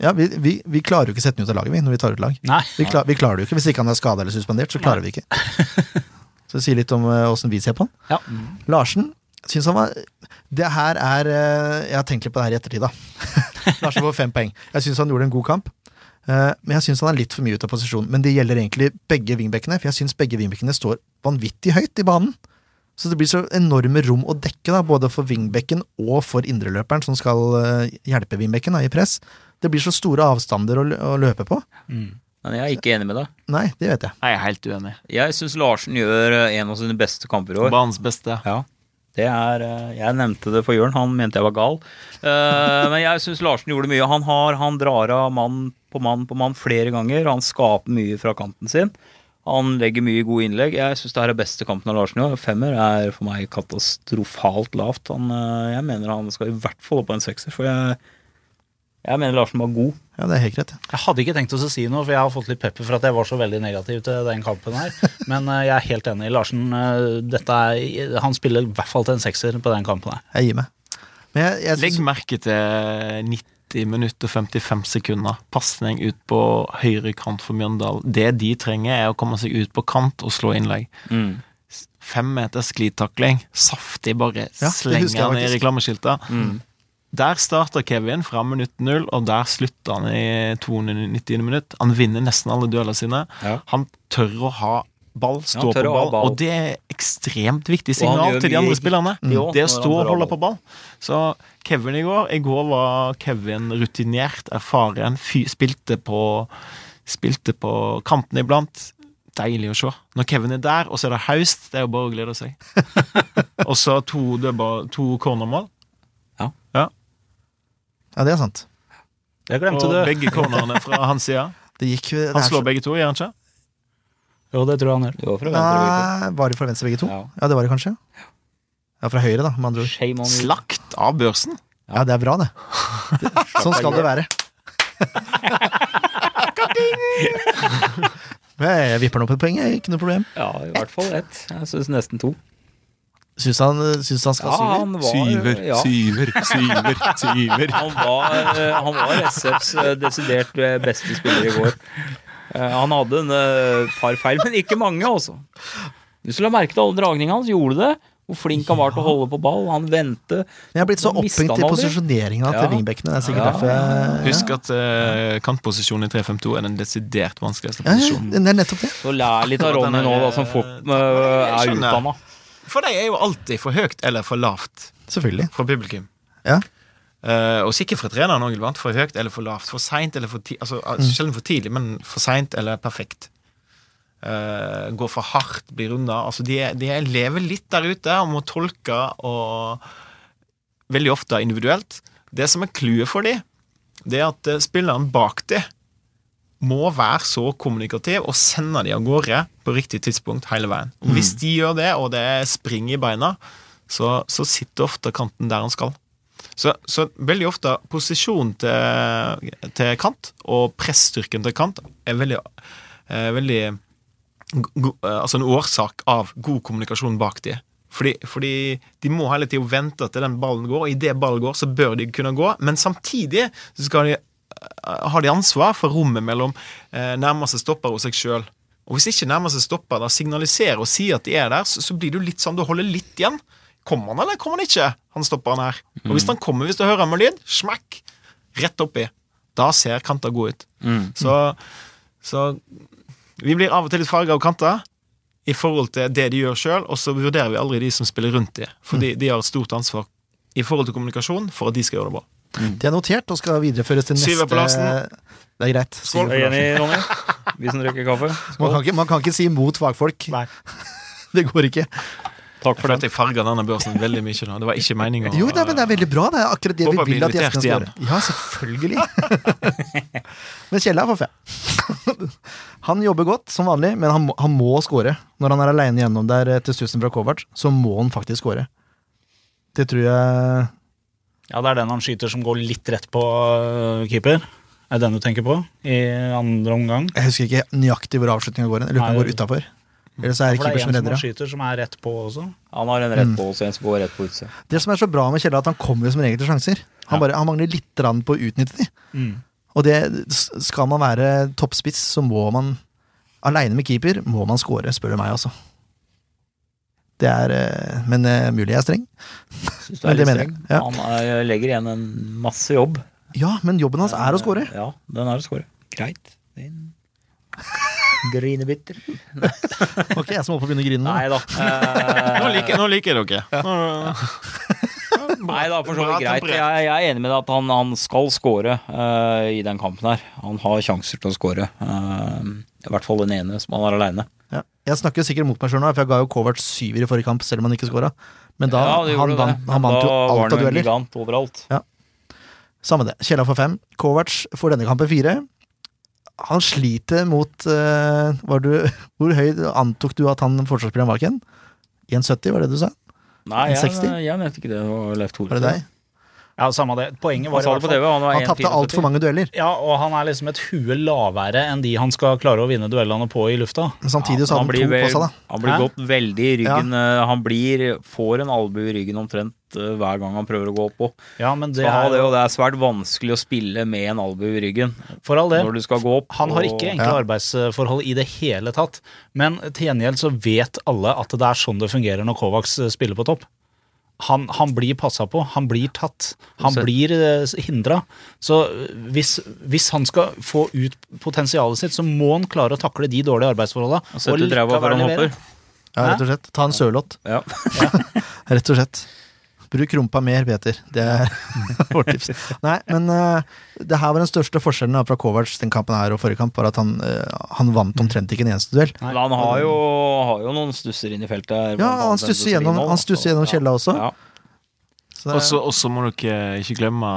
Ja, vi, vi, vi klarer jo ikke å sette den ut av laget, vi, når vi tar ut lag. Nei. Vi, klar, vi klarer det jo ikke. Hvis ikke han er skada eller suspendert, så klarer vi ikke. Så det sier litt om eh, åssen vi ser på han. Ja. Larsen syns han var Det her er eh, Jeg har tenkt litt på det her i ettertid, da. Larsen får fem poeng. Jeg syns han gjorde en god kamp. Eh, Men jeg syns han er litt for mye ute av posisjon. Men det gjelder egentlig begge vingbekkene, for jeg syns begge vingbekkene står vanvittig høyt i banen. Så det blir så enorme rom å dekke, da, både for vingbekken og for indreløperen, som skal hjelpe vingbekken da, i press. Det blir så store avstander å, å løpe på. Mm. Men jeg er ikke enig med deg. Nei, det vet jeg. Nei, Jeg er helt uenig. Jeg syns Larsen gjør eh, en av sine beste kamper i år. Banens beste. Ja. Det er, eh, jeg nevnte det for Jørn, han mente jeg var gal. Eh, men jeg syns Larsen gjorde mye. Han, har, han drar av mann på mann på mann flere ganger. Han skaper mye fra kanten sin. Han legger mye gode innlegg. Jeg syns det her er beste kampen av Larsen i år. Femmer er for meg katastrofalt lavt. Han, jeg mener han skal i hvert fall opp på en sekser, for jeg, jeg mener Larsen var god. Ja, det er helt greit. Jeg hadde ikke tenkt å si noe, for jeg har fått litt pepper for at jeg var så veldig negativ til den kampen her. Men eh, jeg er helt enig. Larsen eh, dette er, han spiller i hvert fall til en sekser på den kampen her. Jeg gir meg. Men jeg, jeg Legg merke til 90 minutter og 55 sekunder. Pasning ut på høyre kant for Mjøndalen. Det de trenger, er å komme seg ut på kant og slå innlegg. Fem meter sklitakling. Saftig, bare Ja, slenger ned han i reklameskiltet. Der starter Kevin fra minutt null, og der slutter han i 290. minutt. Han vinner nesten alle duellene sine. Ja. Han tør å ha ball, stå ja, på ball, ball. og det er ekstremt viktig signal til de andre spillerne. riktig Det å stå og holde på ball. Så Kevin i går I går var Kevin rutinert, erfaren, fy, spilte på Spilte på kanten iblant. Deilig å se. Når Kevin er der, og så er det haust, det er jo bare å glede seg. og så to, to cornermål. Ja, det er sant. Jeg glemte Og det. begge cornerne fra hans side. Det gikk det Han slår så- begge to, gjør han ikke? Jo, det tror jeg han gjør. Det var fra venstre Var det fra venstre begge to? Ja. Ja, det var det kanskje. Ja, fra høyre, da, med andre ord. Slakt av børsen. Ja, det er bra, det. sånn skal det være. Jeg vipper nå på et poeng, ikke noe problem. Ja, i hvert fall ett. Jeg syns nesten to. Syns han, syns han skal Ja, syver? han var, ja. syver, syver, syver. Han var, eh, han var SFs eh, desidert eh, beste spiller i går. Han hadde en par feil, men ikke mange, altså. Du skulle ha merket alle dragningene hans, gjorde det. Hvor flink han var til å holde på ball. Han vendte. Jeg har blitt så opphengt i posisjoneringen posisjoneringa Ja. til wingbackene. Det er sikkert Ja. derfor jeg Husk at uh, kantposisjonen i 3-5-2 er den desidert vanskeligste posisjonen. ja, det er nettopp det. Så lær litt av Ronny nå, da, som fort, uh, er utdanna. For de er jo alltid for høyt eller for lavt Selvfølgelig. for publikum. Ja. Eh, og sikkert for treneren òg. For høyt eller for lavt. For seint eller for tidlig. Altså, Mm. Sjelden for tidlig, men for seint eller perfekt. eh, går for hardt, blir unna. Altså, de, de er- lever litt der ute og må tolke og veldig ofte individuelt. Det som er clouet for de, det er at eh, spilleren bak de må være så kommunikativ og sende de av gårde på riktig tidspunkt hele veien. Og Hvis de gjør det, og det er spring i beina, så, så sitter ofte kanten der han skal. Så, så veldig ofte posisjonen til, til kant og pressstyrken til kant er veldig, er veldig go, eh, Altså en årsak av god kommunikasjon bak de. Fordi, fordi de må hele tida vente til den ballen går, og idet ballen går, så bør de kunne gå. Men samtidig så skal de, eh, har de ansvar for rommet mellom eh, nærmeste stopper og seg sjøl. Og hvis ikke nærmeste stopper da signaliserer og sier at de er der, så, så blir jo litt sånn du holder litt igjen. Kommer han, eller kommer han ikke? Han stopper han her. Og hvis han kommer, hvis du hører med lyd, smakk! Rett oppi. Da ser kanta god ut. Så, så vi blir av og til litt farga av kanter i forhold til det de gjør sjøl, og så vurderer vi aldri de som spiller rundt de, for de, de har et stort ansvar i forhold til kommunikasjon for at de skal gjøre det bra. Det er notert og skal videreføres til neste. Det er greit. Skål. Er enig, Ronny? Vi som drikker kaffe. Man kan, ikke, man kan ikke si imot fagfolk. Nei. Det går ikke. Takk for at den. jeg farga denne børsen veldig mye nå. Det var ikke meninga. Jo, nei, men det er veldig bra. Det er akkurat det Håper vi vil at gjestene skal gjøre. Ja, selvfølgelig. men Kjell er for fe. Han jobber godt, som vanlig, men han må, han må score. Når han er aleine gjennom der eh, til stussen fra Kovac, så må han faktisk score. Det tror jeg Ja, det er den han skyter som går litt rett på øh, keeper. Er det den du tenker på i andre omgang? Jeg husker ikke nøyaktig hvor avslutninga går. Jeg lurer på om den går utafor. Eller så er det For det er som en som redder. han skyter som er rett på også. Han har en rett på også, en som går rett på utsida. Det som er så bra med Kjell, er at han kommer jo som regel til sjanser. Han, bare, han mangler litt grann på å utnytte de. Mm. Og det, skal man være toppspiss, så må man Aleine med keeper må man score, spør du meg, altså. Det er eh, Men eh, mulig jeg er streng. Syns du Men er det litt streng? ja. Han er, legger igjen en masse jobb. Ja, men jobben hans er å score. Ja, den er å score. Greit. Din grinebitter. Ok, jeg som holdt på å begynne å grine nå. Nei da. Nå Eh, liker, nå liker dere. Ja. Nei da, for så vidt greit. Jeg, jeg er enig med deg at han, han skal score uh, i den kampen her. Han har sjanser til å score. Uh, I hvert fall den ene som han er aleine. Ja. Jeg snakker sikkert mot meg sjøl nå, for jeg ga jo Kovac syver i forrige kamp, selv om han ikke scora. Men da Ja, det gjorde han, vant, jo han av vant da var alt han en dueller. overalt. Samme det. Kjella får fem. Kovac får denne kampen fire. Han sliter mot uh, var du, Hvor høy antok du at han forsvarsspilleren var, Ken? 1,70, var det du sa? Nei, jeg, 60? jeg mente ikke det. Var det deg? Ja, samme det. Poenget Han var i sa det på TV. Han Han tapte altfor mange dueller. Ja, og han er liksom et hue lavere enn de han skal klare å vinne duellene på i lufta. Men samtidig så han hadde han, han to på seg, da. Han blir Hæ? gått veldig i ryggen. Ja. Han blir, får en albue i ryggen omtrent eh, hver gang han prøver å gå opp på. Ja, men det er det, og det er svært vanskelig å spille med en albue i ryggen For all del. når du skal gå opp. Han har og- ikke enkle Ja. arbeidsforhold i det hele tatt. Men til gjengjeld så vet alle at det er sånn det fungerer når Kovacs eh, spiller på topp. Han, han blir passa på, han blir tatt, han Så- blir hindra. Så eh, hvis, hvis han skal få ut potensialet sitt, så må han klare å takle de dårlige arbeidsforholda. Og sette drevet han hopper. Ja, rett og slett. Ta en sørlott, Ja. rett og slett. Bruk rumpa mer, Peter. Det er vårt tips. Nei, men uh, det her var den største forskjellen fra Kovac den kampen her og forrige kamp, var at han, uh, han vant omtrent ikke en eneste duell. Nei, han har jo, har jo noen stusser inn i feltet. her, Ja, han stusser gjennom- han stusser gjennom Kjella også. Ja. Og så må dere ikke glemme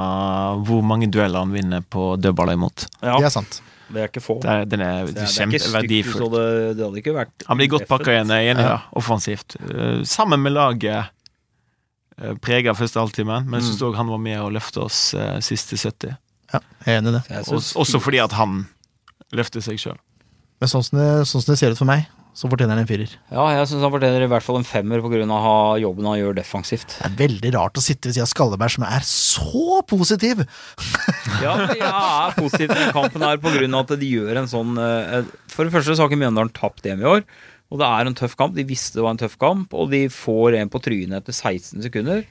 hvor mange dueller han vinner på dødballer imot. Ja, det er sant. det er ikke få. Det er, den er, Det er, det er ikke stygt, så det, det hadde ikke vært Han blir godt pakka igjen, enig, Ja. ja. offensivt. Eh, sammen med laget prega første halvtimen, men jeg syns òg han var med å løfte oss eh, siste 70. Ja, jeg er enig i det. Også, også fordi at han løfter seg sjøl. Men sånn som det, sånn som det ser ut for meg, så fortjener han en firer. Ja, jeg syns han fortjener i hvert fall en femmer pga. jobben han gjør defensivt. Det er veldig rart å sitte ved siden av Skalleberg, som er så positiv! Ja, jeg er positiv til den kampen her pga. at de gjør en sånn eh, For det første så har ikke Mjøndalen tapt hjemme i år. Og det er en tøff kamp. De visste det var en tøff kamp, og de får en på trynet etter 16 sekunder.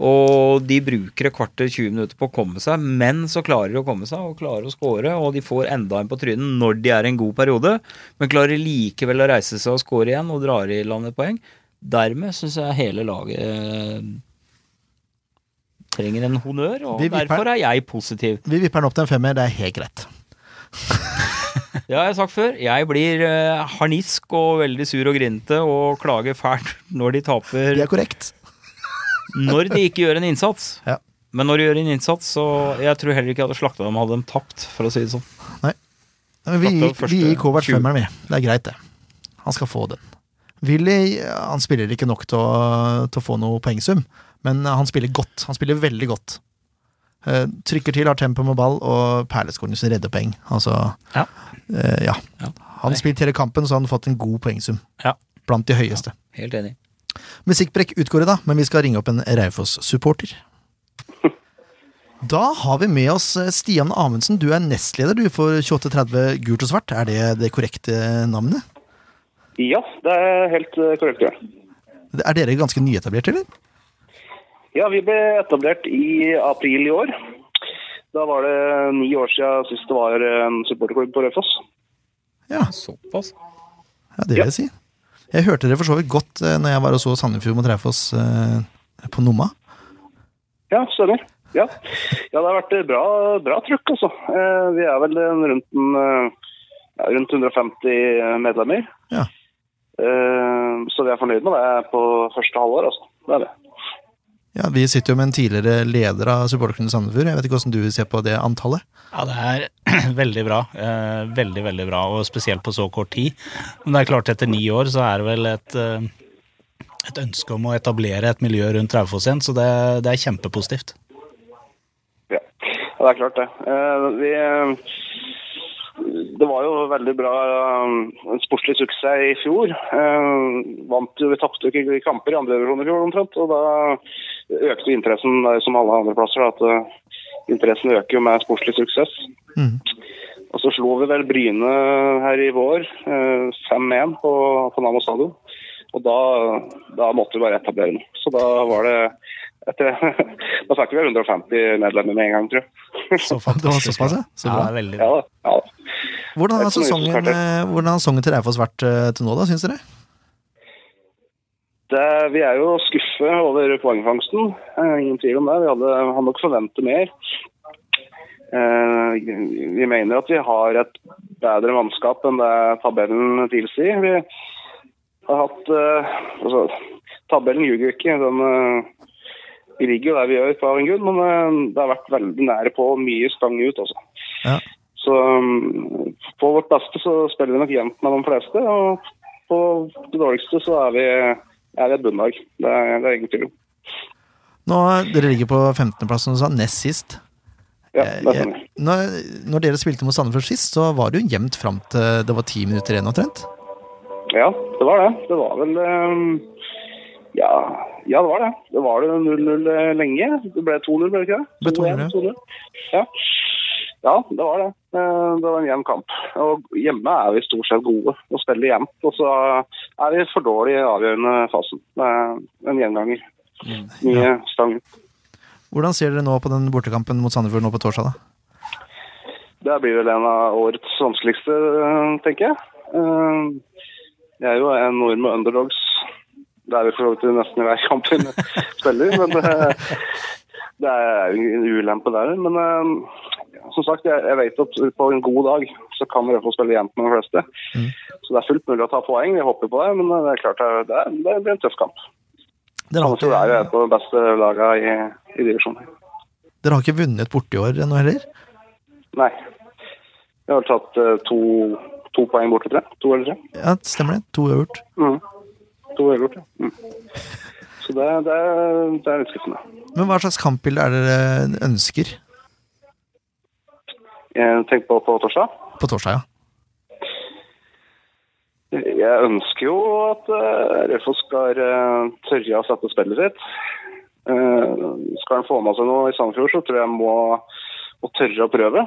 Og de bruker et kvarter 20 minutter på å komme seg, men så klarer de å komme seg og klarer å score. Og de får enda en på trynet når de er i en god periode, men klarer likevel å reise seg og score igjen og drar i land et poeng. Dermed syns jeg hele laget eh, trenger en honnør, og Vi derfor er jeg positiv. Vi vipper den opp til en femmer, det er helt greit. Det har jeg sagt før. Jeg blir eh, harnisk og veldig sur og grinete og klager fælt når de taper Det er korrekt. når de ikke gjør en innsats. Ja. Men når de gjør en innsats, så Jeg tror heller ikke jeg hadde slakta dem hadde de tapt, for å si det sånn. Men vi, vi gir Kovac 20. femmeren, vi. Det er greit, det. Han skal få den. Willy han spiller ikke nok til å, til å få noe poengsum, men han spiller godt. Han spiller veldig godt. Eh, trykker til, har tempo med ball, og perleskårene som redder poeng. Altså, Ja. Uh, ja. Ja. Han spilt hele kampen, så han har fått en god poengsum. Ja. Blant de høyeste. Helt enig. Musikkbrekk utgår i dag, men vi skal ringe opp en Raufoss-supporter. Da har vi med oss eh, Stian Amundsen. Du er nestleder du for 2830 Gult og svart. Er det det korrekte navnet? Ja, det er helt korrekt. Ja. Er dere ganske nyetablert, eller? Ja, vi ble etablert i april i år. Da var det ni år siden sist det var en supporterklubb på Raufoss. Ja, Såpass. ja det vil jeg si. Jeg hørte dere for så vidt godt eh, når jeg var og så Sandefjord mot Raufoss eh, på Nomma. Ja, stemmer. Ja. ja, det har vært bra, bra trøkk, altså. Eh, Vi er vel rundt, en, ja, rundt 150 medlemmer. Ja. Eh, Så vi er fornøyd med det på første halvår, altså. Det er det. Ja, Vi sitter jo med en tidligere leder av supporterklubben Sandefjord. Jeg vet ikke hvordan du ser på det antallet? Ja, det er veldig bra. Eh, veldig, veldig bra, og spesielt på så kort tid. Men det er klart, etter ni år så er det vel et, eh, et ønske om å etablere et miljø rundt Raufoss igjen, så det, det er kjempepositivt. Ja, ja det er klart det. Eh, Vi, det var jo veldig bra en sportslig suksess i fjor. Eh, Vant jo, Vi tapte jo ikke kamper i andre divisjon i fjor omtrent. og Da økte interessen som alle andre plasser. At eh, interessen øker jo med sportslig suksess. Mm. Og så slo vi vel Bryne her i vår, eh, 5-1 på, på Nammo stadion. Og da, da måtte vi bare etablere noe. Så da var det etter, Da fikk vi 150 medlemmer med en gang, tror jeg. Så Det var såpass, ja. Så ja, bra. er veldig Ja bra. da. Ja. Hvordan har sesongen, eh, hvordan har sesongen til Raufoss vært eh, til nå, da, syns dere? Det, vi er jo skuffet over poengfangsten. Eh, ingen tvil om det. Vi hadde, hadde nok forventet mer. Eh, vi mener at vi har et bedre mannskap enn det tabellen tilsier. Vi har hatt eh, altså, Tabellen ljuger ikke. Den, eh, vi ligger jo der vi gjør på en grunn, men eh, det har vært veldig nære på mye stang ut. Også. Ja. Så mm, på vårt beste så spiller vi nok jevnt med de fleste. Og på det dårligste så er vi, er et bunnlag. Det er, det er ingen tvil om. Nå, Dere ligger på 15.-plass, som du sa, nest sist. Ja, Eh, det stemmer. Når, når dere spilte mot Sandefjord sist, så var det jo jevnt fram til det var ti minutter igjen omtrent. Ja, det var det. Det var vel eh, ja, ja, det var det. Det var det 0-0 lenge. Det ble 2-0, ble det ikke det? Det ble 2-0, 2-1, 2-0. Ja. ja, det var det. Eh, Det var en jevn kamp. Og hjemme er vi stort sett gode og spiller jevnt. Og så er vi for dårlige i avgjørende fasen. Det er en gjenganger. Mye stang. Hvordan ser dere nå på den bortekampen mot Sandefjord nå på torsdag? da? Det blir vel en av årets vanskeligste, eh, tenker jeg. Eh, Jeg er jo en nord med underdogs. Det er vi for så vidt nesten i hver kamp vi spiller, men det, det er jo en ulempe der. Men eh, som sagt, jeg, jeg vet at på en god dag så kan hvert spille jevnt med de fleste. Så det er fullt mulig å ta poeng. Vi håper på det, men det er klart det, er, det blir en tøff kamp. Dere har, ikke, er av de beste lagene i, i divisjonen. dere har ikke vunnet borte i år ennå heller? Nei. Vi har tatt eh, to, to poeng borte, tror jeg. To eller tre. Ja, stemmer det. To uavgjort. Mm. To uavgjort, ja. Mm. Så det, det, det er litt skuffende. Men hva slags kampbilde er det dere ønsker tenker på på torsdag. På torsdag? ja? Jeg ønsker jo at uh, Raufoss skal uh, tørre å sette spillet sitt. Eh, skal han få med seg noe i Sandefjord, så tror jeg han må, må tørre å prøve.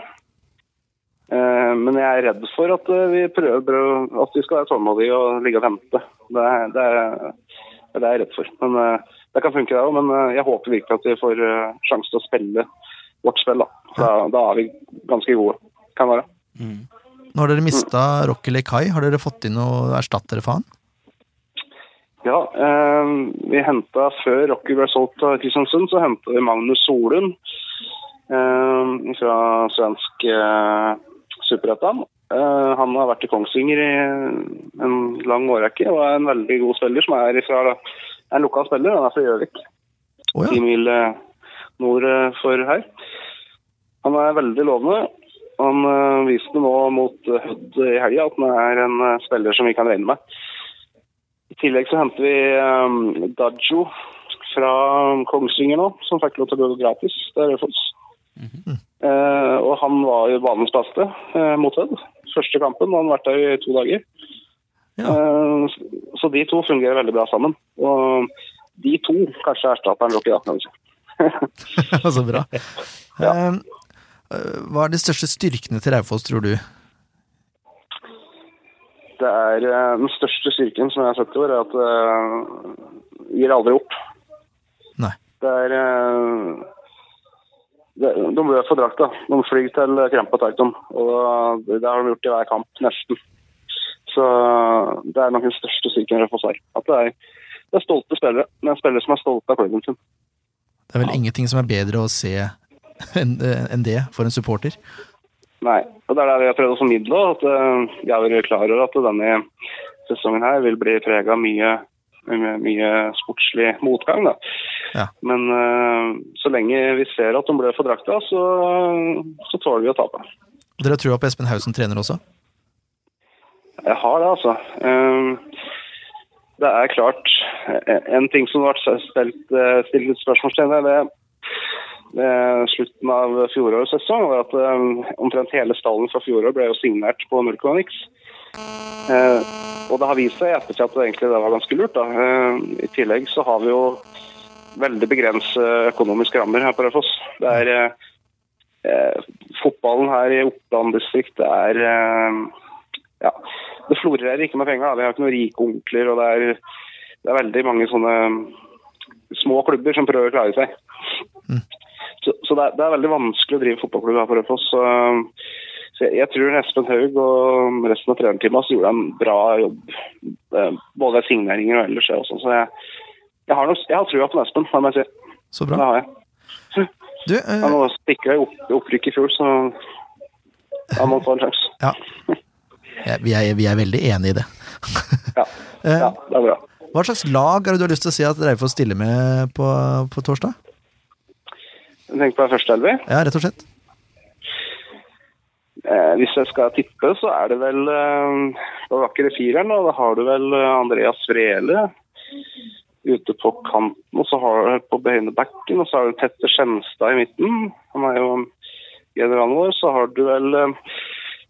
Eh, men jeg er redd for at eh, vi prøver at vi skal være tålmodige og ligge og vente. Det, det, det er jeg redd for. Men eh, Det kan funke, det òg, men eh, jeg håper virkelig at vi får sjanse til å spille vårt spill. Da. Da, da er vi ganske gode. Kan være. Nå har dere mista Rocky Lekai. Har dere fått inn noen erstattere for han? Ja, eh, vi henta før Rocky ble solgt til Kristiansund, så henta vi Magnus Solund eh, fra svensk eh, Superettan. Eh, han har vært i Kongsvinger i en lang årrekke og er en veldig god spiller som er fra en lokal spiller. Han er fra Gjøvik, ti oh, ja. mil eh, nord eh, for her. Han er veldig lovende. Han eh, viste nå mot eh, Hødd i helga at han er en eh, spiller som vi kan regne med. I tillegg så henter vi Dajo fra Kongsvinger nå, som fikk lov til å gå gratis. Det er Raufoss. Eh, og han var jo banens beste eh, mot Hødd. Første kampen, og han har vært der i to dager. Ja. Eh, så de to fungerer veldig bra sammen. Og de to kanskje erstatter Rocky, da. kan vi si. Så bra. Eh, hva er de største styrkene til Raufoss, tror du? Det er eh, Den største styrken som jeg har sett i år, er at det gir aldri opp. Nei. Det er eh, det, De blør for drakta. De flyr til Krempa Titan. Og det, har de gjort i hver kamp, nesten. Så det er nok den største styrken Raufoss har. At det er, det er stolte spillere. Det er spillere som er stolte av klubben sin. Det er vel ingenting som er bedre å se enn en det for en supporter. Nei. Og det er det vi har prøvd å formidle. At uh, jeg er veldig klar over at denne sesongen her vil bli prega mye, mye, mye sportslig motgang. Da. Ja. Men eh, så lenge vi ser at de blør for drakta, så, så tåler vi å tape. Dere har trua på Espen Hausen trener også? Jeg har det, altså. Eh, det er klart eh, En ting som stilt, eh, stilt litt spørsmålstegn ved slutten av fjorårets sesong, var at eh, omtrent hele stallen fra fjoråret ble jo signert på 0,x. Eh, og det har vist seg i ettertid at det egentlig var ganske lurt. Da. Eh, I tillegg så har vi jo veldig begrenset økonomiske rammer her på Raufoss. Det er eh, eh, Fotballen her i Oppland distrikt det er eh, ja, Det florerer ikke med penger. Da. Vi har ikke noen rike onkler, og det er, det er veldig mange sånne små klubber som prøver å klare seg. Så, så det, er, det er veldig vanskelig å drive fotballklubb her på Raufoss. Så, jeg, jeg tror Espen Haug og resten av trenerteamet gjorde en bra jobb. eh, Både ved signeringer og ellers. Også. Så jeg, jeg har, noe, jeg har trua på Espen, det må jeg si. Så Det har jeg. Du, eh, Han var sikra i opp, opprykk i fjor, så han må få en sjanse. ja. Ja, vi, er, vi er veldig enig i det. Ja. Eh, ja, det er bra. Hva slags lag er det du har lyst til å si at Raufoss stiller med på, på torsdag? Jeg tenker på første elver. Ja, rett og slett. Eh, hvis jeg skal tippe, så er det vel eh, den det fireren, og da har du vel eh, Andreas Vrele ute på kanten. Og så har du på behind-backen, og så har du Petter Skjenstad i midten. Han er jo generalen vår. Så har du vel eh,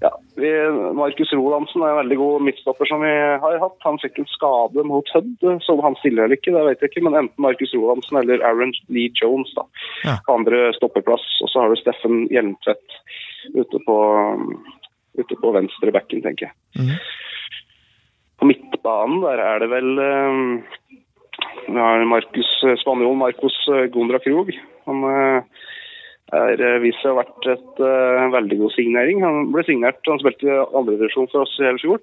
ja, vi, Markus Rolandsen er en veldig god midtstopper som vi har hatt. Han fikk en skade mot Hødd, så han stiller eller ikke, det vet jeg ikke. Men enten Markus Rolandsen eller Aaron Lee Jones da, Ja. andre stoppeplass. Og så har du Steffen Hjelmtvedt ute på, ute på venstre backen, tenker jeg. Mm. På midtbanen der er det vel um, Markus, Spanjol Marcos eh, Gondra Krog. Han eh, er eh, vist seg å ha vært et uh, veldig god signering. Han ble signert, han spilte i andredivisjon for oss i hele fjor.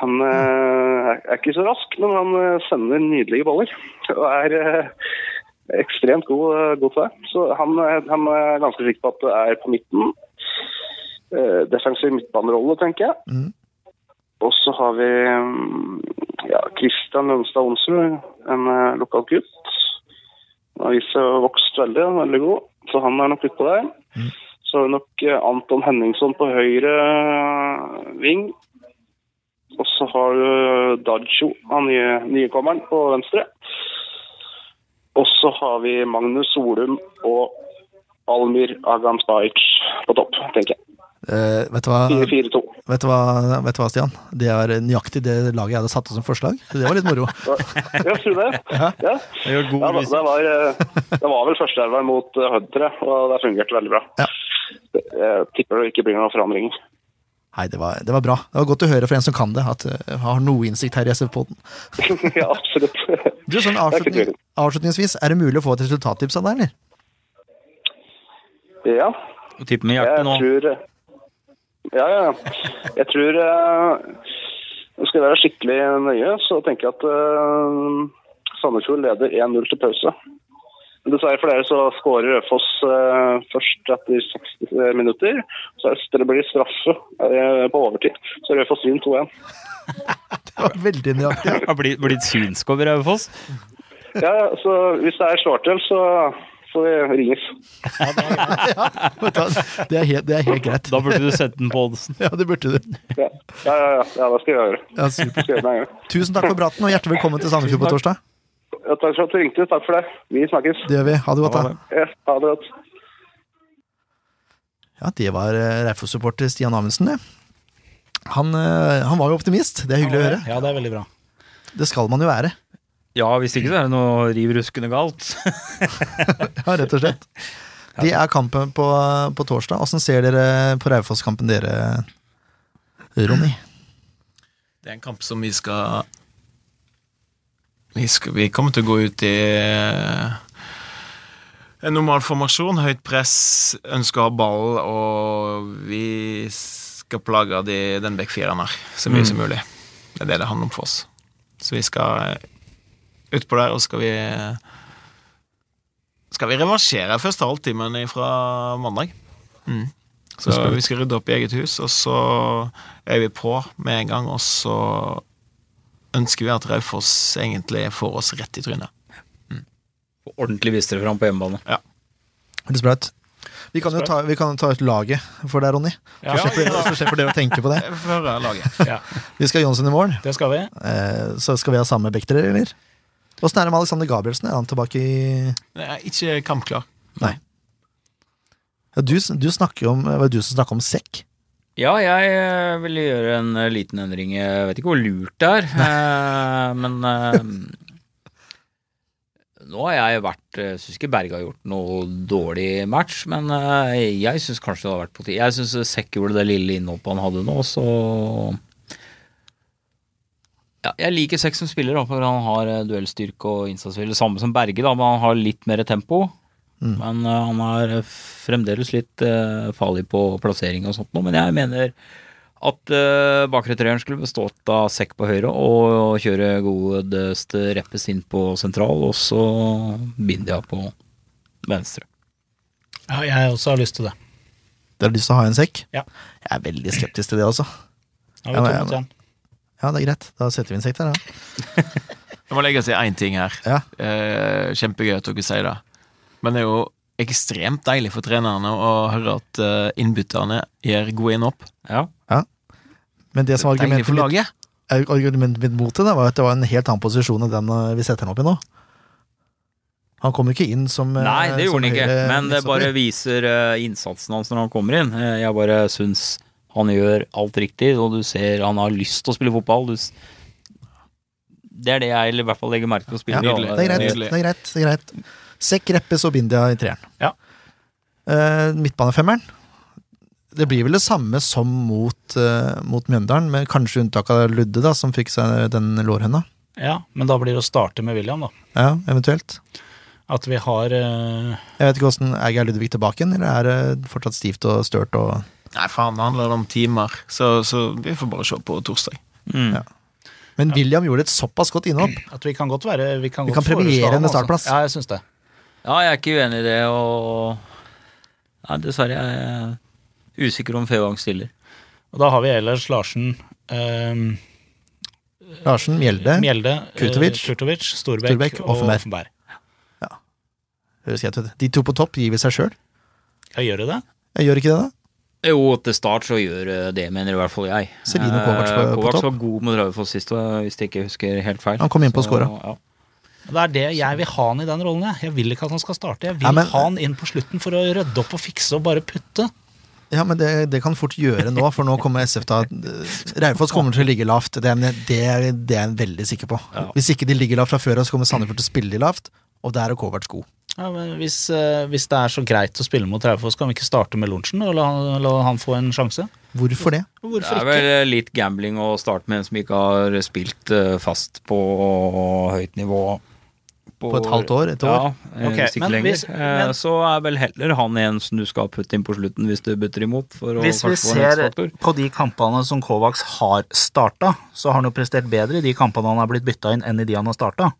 Han uh, er ikke så rask, men han sender nydelige baller. Og er uh, ekstremt god, god til det. Så han, han er ganske sikker på at det er på midten. Defensiv midtbanerolle, tenker jeg. Mm. Og så har vi mm, ja, Christian Lønstad Onsrud, en lokal gutt. Han har vist seg vokst veldig, han er veldig god. Så han er nok utpå der. Så har vi nok eh, Anton Henningson på høyre eh, ving. Og så har du Dajo, han nye, nykommeren, på venstre. Og så har vi Magnus Solum og Almir Agamspajic på topp, tenker jeg. Eh, vet, du hva, 4-4-2. vet, du hva, vet du hva, Stian? Det er nøyaktig det laget jeg hadde satt opp som forslag. Det var litt moro. Jeg tror det. Ja. Det var god Ja, da, det, var, eh, det var vel førsteelveren mot uh, tror jeg, og det fungerte veldig bra. Ja. Jeg tipper det ikke blir noen forandringer. Nei, det var, det var bra. Det var godt å høre fra en som kan det, at jeg har noe innsikt her i SV-poden. ja, absolutt. Du, sånn Det avslutning, avslutningsvis, er det mulig å få et resultattips av deg, eller? Ja, Tipp med jeg hjertet nå. tror Ja, ja. Jeg tror uh, Skal jeg være skikkelig nøye, så tenker jeg at uh, Sandefjord leder 1-0 til pause. Dessverre for dere så skårer Rødfoss uh, først etter 60 minutter. Så er- det blir straffe uh, på overtid. Så Rødfoss vinner 2-1. Det var veldig nøyaktig. Har blitt, blitt synsk over Raufoss. Ja, ja, så hvis det er slår til, så får vi ringes. Ja, det, er, ja. det, er helt, det er helt greit. Da burde du sette den på oddsen. Ja, det burde du. Ja, ja, ja, ja, det skal jeg gjøre. Ja, super. Skal jeg. Tusen takk for praten, og hjertelig velkommen til Sandefjord på torsdag. Ja, takk for at du ringte. Takk for det. Vi snakkes. Det gjør vi. Ha det godt, da. Ja, ha det godt. Ja, det var uh, Raufoss-supporter Stian Amundsen, det. Han, eh, han var jo optimist. Det er hyggelig å høre. Ja, det er veldig bra. Det skal man jo være. Ja, hvis ikke så er det noe riv ruskende galt. Ja, rett og slett. Det er kampen på, på torsdag. Åssen ser dere på Raufoss-kampen, dere, Ronny? Det er en kamp som vi skal Vi, skal, vi kommer til å gå ut i eh, en normal formasjon, høyt press, ønsker å ha ball, og vi skal plage de, den backfireren her så mye som mulig. Det er det det handler om for oss. Så vi skal utpå der, og skal vi skal vi revansjere første halvtimen fra mandag. Mm. Så vi skal rydde opp i eget hus, og så er vi på med en gang, og så ønsker vi at Raufoss egentlig får oss rett i trynet. Ordentlig vise dere fram på hjemmebane. Høres bra ut. Vi kan jo ta, vi kan ta ut laget for deg, Ronny. Ja, Så slipper, så slipper dere å tenke på det. Ja, Vi skal ha Johnsen i mål. det skal vi. Eh, så skal vi ha samme Bekter, eller? Åssen er det med Alexander Gabrielsen? Er han tilbake i er ikke kampklar. ja, du, du snakker om Var det du som snakka om sekk? Ja, jeg ville gjøre en eh, liten endring. Jeg vet ikke hvor lurt det er, eh, men eh, nå har jeg vært Jeg syns ikke Berge har gjort noe dårlig match, men eh, jeg syns kanskje det har vært på tide. Jeg syns Sekk gjorde det lille innhoppet han hadde nå, så ja, Jeg liker Sex som spiller, da, for han har eh, duellstyrke og innsatsvilje. Samme som Berge, da, men han har litt mer tempo. Men uh, han er fremdeles litt uh, farlig på plassering og sånt nå. Men jeg mener at uh, bakre treeren skulle bestått av sekk på høyre og kjøre godeste Reppes inn på sentral, og så Bindia på venstre. Ja, jeg også har lyst til det. Dere har lyst til å ha en sekk? Ja. Jeg er veldig skeptisk til det også. Ja, vi tok det én. Ja, det er greit. Da setter vi en sekk der, ja. Jeg må legge til én ting her. Ja. Eh, kjempegøy at dere sier det. Men det er jo ekstremt deilig for trenerne å høre at eh, innbytterne gjør gode innhopp. Ja. Men det som var Deilig argumentet for mitt, laget. argumentet mitt mot det, da, var at det var en helt annen posisjon enn den eh, vi setter han opp i nå. Han kom jo ikke inn som eh, Nei, det gjorde han ikke, men det bare viser innsatsen hans når han kommer inn. Jeg bare syns han gjør alt riktig, og du ser han har lyst til å spille fotball. Du det er det jeg i hvert fall legger merke til å spille. Ja, det er greit. Det er greit, det er greit. Sekk, Reppes og Bindia i treeren. Ja. Uh, midtbanefemmeren. Det blir vel det samme som mot, uh, mot Mjøndalen, med kanskje unntak av Ludde, da, som fikk seg den lårhøna. Ja, men da blir det å starte med William, da. Ja, eventuelt. At vi har uh... Jeg vet ikke hvordan Er Geir Ludvig tilbake igjen, eller er det fortsatt stivt og størt og Nei, faen, det handler om timer, så, så vi får bare se på torsdag. Mm. Ja. Men William gjorde et såpass godt innhopp. At vi kan godt være Vi kan, Vi godt kan premiere en med altså. startplass. Ja, jeg syns det. Ja, jeg er ikke uenig i det, og ja, dessverre jeg er usikker om Fevang stiller. Og da har vi ellers Larsen, um... Larsen, Mjelde. Mjelde, eh, Kurtovic. Kurtovic Storbekk, Storbekk, og Offenberg. Offenberg. Høres greit ut. De to på topp gir vi seg sjøl. Ja, gjør det det? Jeg gjør ikke det, da? Jo, til start så gjør eh, det, mener i hvert fall jeg. Selino Kovac, på- Kovac på Kovacs topp. var god mot Raufoss sist, hvis jeg ikke husker helt feil. Han kom inn på Så, skåra. Ja. Det er det jeg vil ha han i den rollen. Jeg, jeg vil ikke at han skal starte. Jeg vil Ja, men- ha han inn på slutten for å rydde opp og fikse og bare putte. Ja, men det, det kan fort gjøre nå, for nå kommer SF da Raufoss kommer til å ligge lavt. Det er, det, det er jeg veldig sikker på. Ja. Hvis ikke de ligger lavt fra før, så kommer Sandefjord til å spille de lavt. Og der er Kovac god. Ja, men hvis, eh, hvis det er så greit å spille mot Raufoss, kan vi ikke starte med Lorentzen og la, la han få en sjanse? Hvorfor det? Det Hvorfor er ikke? vel litt gambling å starte med en som ikke har spilt eh, fast på høyt nivå. På et halvt år? Et år? Ja, okay, ikke men lenger. hvis- Eh, men- Så er vel heller han en som du skal putte inn på slutten hvis du butter imot. For å Hvis vi ser på de kampene som Kovacs har starta, så har han jo prestert bedre i de kampene han har blitt bytta inn, enn i de han har starta.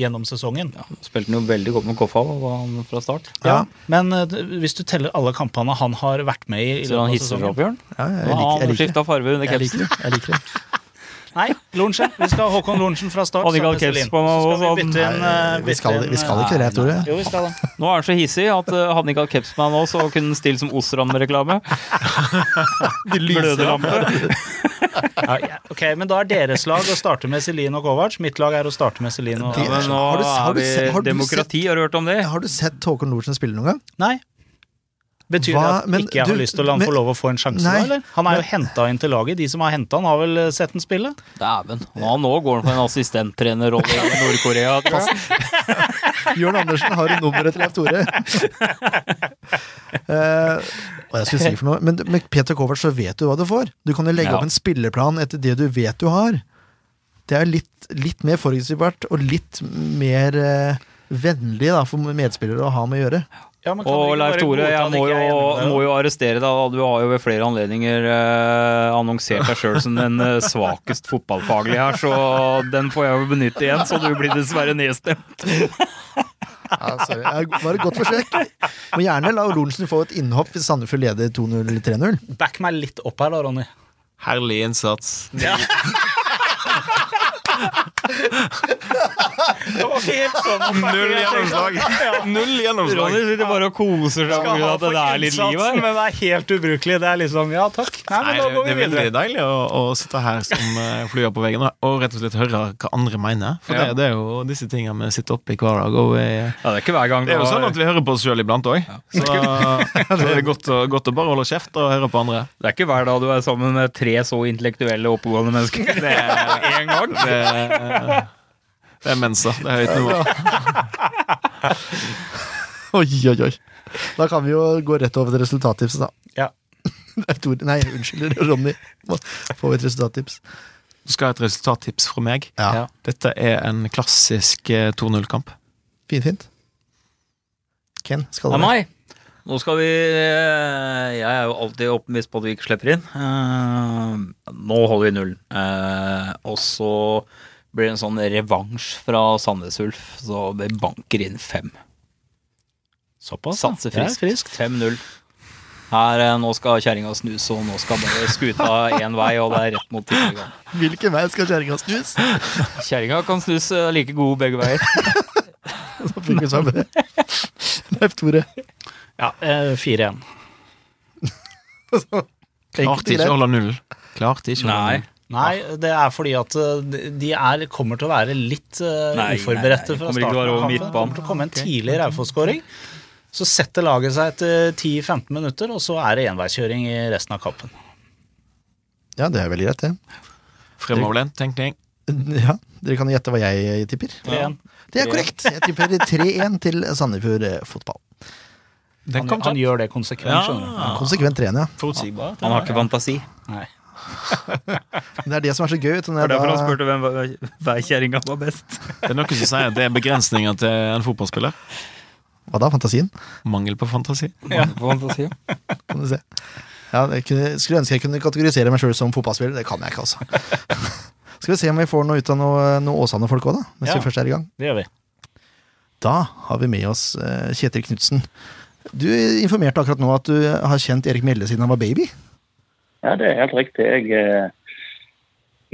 Gjennom sesongen. Spilte han jo veldig godt med Koffa fra start. Ja, Men uh, hvis du teller alle kampene han har vært med i, i Så han hisser seg opp, Bjørn. Ja, jeg liker, jeg liker han skifta farge under Jeg liker det. Jeg liker det. Lorentzen. Vi skal ha Håkon Lorentzen fra start. Og caps Celine. på meg Så skal også, vi bytte inn, Nei, eh, vi skal, vi skal eh, ikke det, Tore. Jo, vi skal det. Nå er han så hissig at uh, hadde han ikke hatt caps på meg nå, så kunne han stilt som Osram-reklame. Glødelampe. Ja, ja, ok, men da er deres lag å starte med Celine og Kovac. Mitt lag er å starte med Celine og Det- Ja, men nå Har du- har du vi du, har du demokrati, har du hørt om det? Har du sett Håkon Lorentzen spille noen gang? Nei. Betyr Hva? det at Men ikke jeg du- har lyst til å la han få lov å få en sjanse, Nei, da, eller? Han er jo henta inn til laget. De som har henta han, har vel eh, sett han spille? Dæven. Nå, nå går han for en assistenttrenerrolle i Nord-Korea. Jørn Andersen har nummeret til Leif Tore. Eh, hva jeg skulle si for noe Men med Peter Kovac så vet du hva du får. Du kan jo legge Ja. opp en spillerplan etter det du vet du har. Det er litt, litt mer forutsigbart og litt mer eh, vennlig da, for medspillere å ha med å gjøre. Ja, men kan Og Leif Tore, jeg må jo, må jo arrestere deg. Du har jo ved flere anledninger eh, annonsert deg sjøl som den eh, svakest fotballfaglige her, så den får jeg jo benytte igjen, så du blir dessverre nedstemt. Ja, sorry. Ja, Bare et godt forsøk. Må gjerne la Lorentzen få et innhopp hvis Sandefjord leder 2-0 eller 3-0. Back meg litt opp her, da, Ronny. Herlig innsats. Det var ikke helt sånn. Null gjennomslag. Null gjennomslag. Ronny sitter bare og koser seg pga. at det er litt liv her. men det er helt ubrukelig. Det er liksom Ja, takk. Nei, men da går det, videre. det er veldig deilig å, å sitte her som flyer flua på veggen og, rett og slett høre hva andre mener. For Ja. det, det er jo disse tingene vi sitter oppe i hver dag. Og vi, Ja, det er ikke hver gang det er jo sånn at vi hører på oss sjøl iblant òg. Så, så det er godt å, godt å bare holde kjeft og høre på andre. Det er ikke hver dag du er sammen med tre så intellektuelle oppegående mennesker. Det er én gang. Det, det er mensa. Det er høyt nivå. Oi, oi, oi. Da kan vi jo gå rett over til resultattipset, da. Ja. Nei, unnskyld, Ronny. Får vi et resultattips? Du skal ha et resultattips fra meg. Ja. Dette er en klassisk eh, 2-0-kamp. Fint, fint. Ken, skal Det du er meg. Nå skal vi eh, Jeg er jo alltid optimist på at vi ikke slipper inn. Eh, Nå holder vi nullen. Eh, Og så blir det en sånn revansj fra Sandnes Ulf, så vi banker inn fem. Såpass, ja. Satser er friskt. friskt. 5-0. Her, eh, Nå skal kjerringa snus, og nå skal bare skuta én vei, og det er rett mot Tippeligaen. Hvilken vei skal kjerringa snus? Kjerringa kan snus like god begge veier. Så fikk vi sammen det. Leif Tore. Ja, eh, 4-1. Klarte ikke å holde null. Klarte ikke å holde null. Nei, det er fordi at eh, de er, kommer til å være litt uh, Nei, uforberedte nei, nei, fra starten være av kampen. Det kommer til å komme en tidlig Raufoss-skåring. Så setter laget seg etter 10-15 minutter, og så er det enveiskjøring i resten av kampen. Ja, det er veldig greit, det. Fremoverlent tenkning. Ja, Dere kan gjette hva jeg tipper. 3-1. Det er korrekt. Jeg tipper 3-1 til Sandefjord eh, fotball. Han, han gjør det konsekvent, Ja. du. Konsekvent 3-1, ja. Forutsigbar. Han har ikke fantasi. Nei. Det er det som er så gøy. Det er derfor han spurte hvem veikjerringa var best. Det er noe som sier at det er begrensninger til en fotballspiller. Hva da? Fantasien? Mangel på fantasi. Fantasi. Kan du se. Ja, jeg kunne, skulle ønske jeg kunne kategorisere meg sjøl som fotballspiller. Det kan jeg ikke, altså. Skal vi se om vi får noe ut av noe, noe Åsane-folk òg, da. Mens Ja. vi først er i gang. Det gjør vi. Da har vi med oss eh, Kjetil Knutsen. Du informerte akkurat nå at du har kjent Erik Mjelde siden han var baby. Ja, det er helt riktig. Jeg, eh,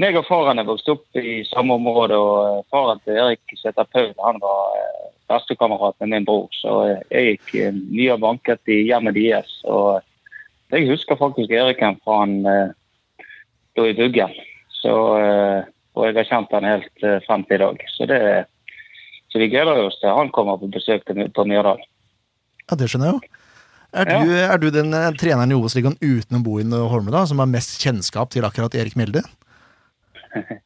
meg og faren er vokst opp i samme område, og eh, faren til Erik Sæther Paul han var eh, bestekamerat med min bror. Så jeg gikk mye og banket i hjemmet deres. Og jeg husker faktisk Eriken fra han lå i Buggen. Eh, og jeg har kjent han helt frem til i dag. Så, det, så vi gleder oss til han kommer på besøk på Myrdal. Ja, det skjønner jeg jo. Er du, er du den eh, treneren i Obos-ligaen utenom Bohin og Holme da, som har mest kjennskap til akkurat Erik Mjelde?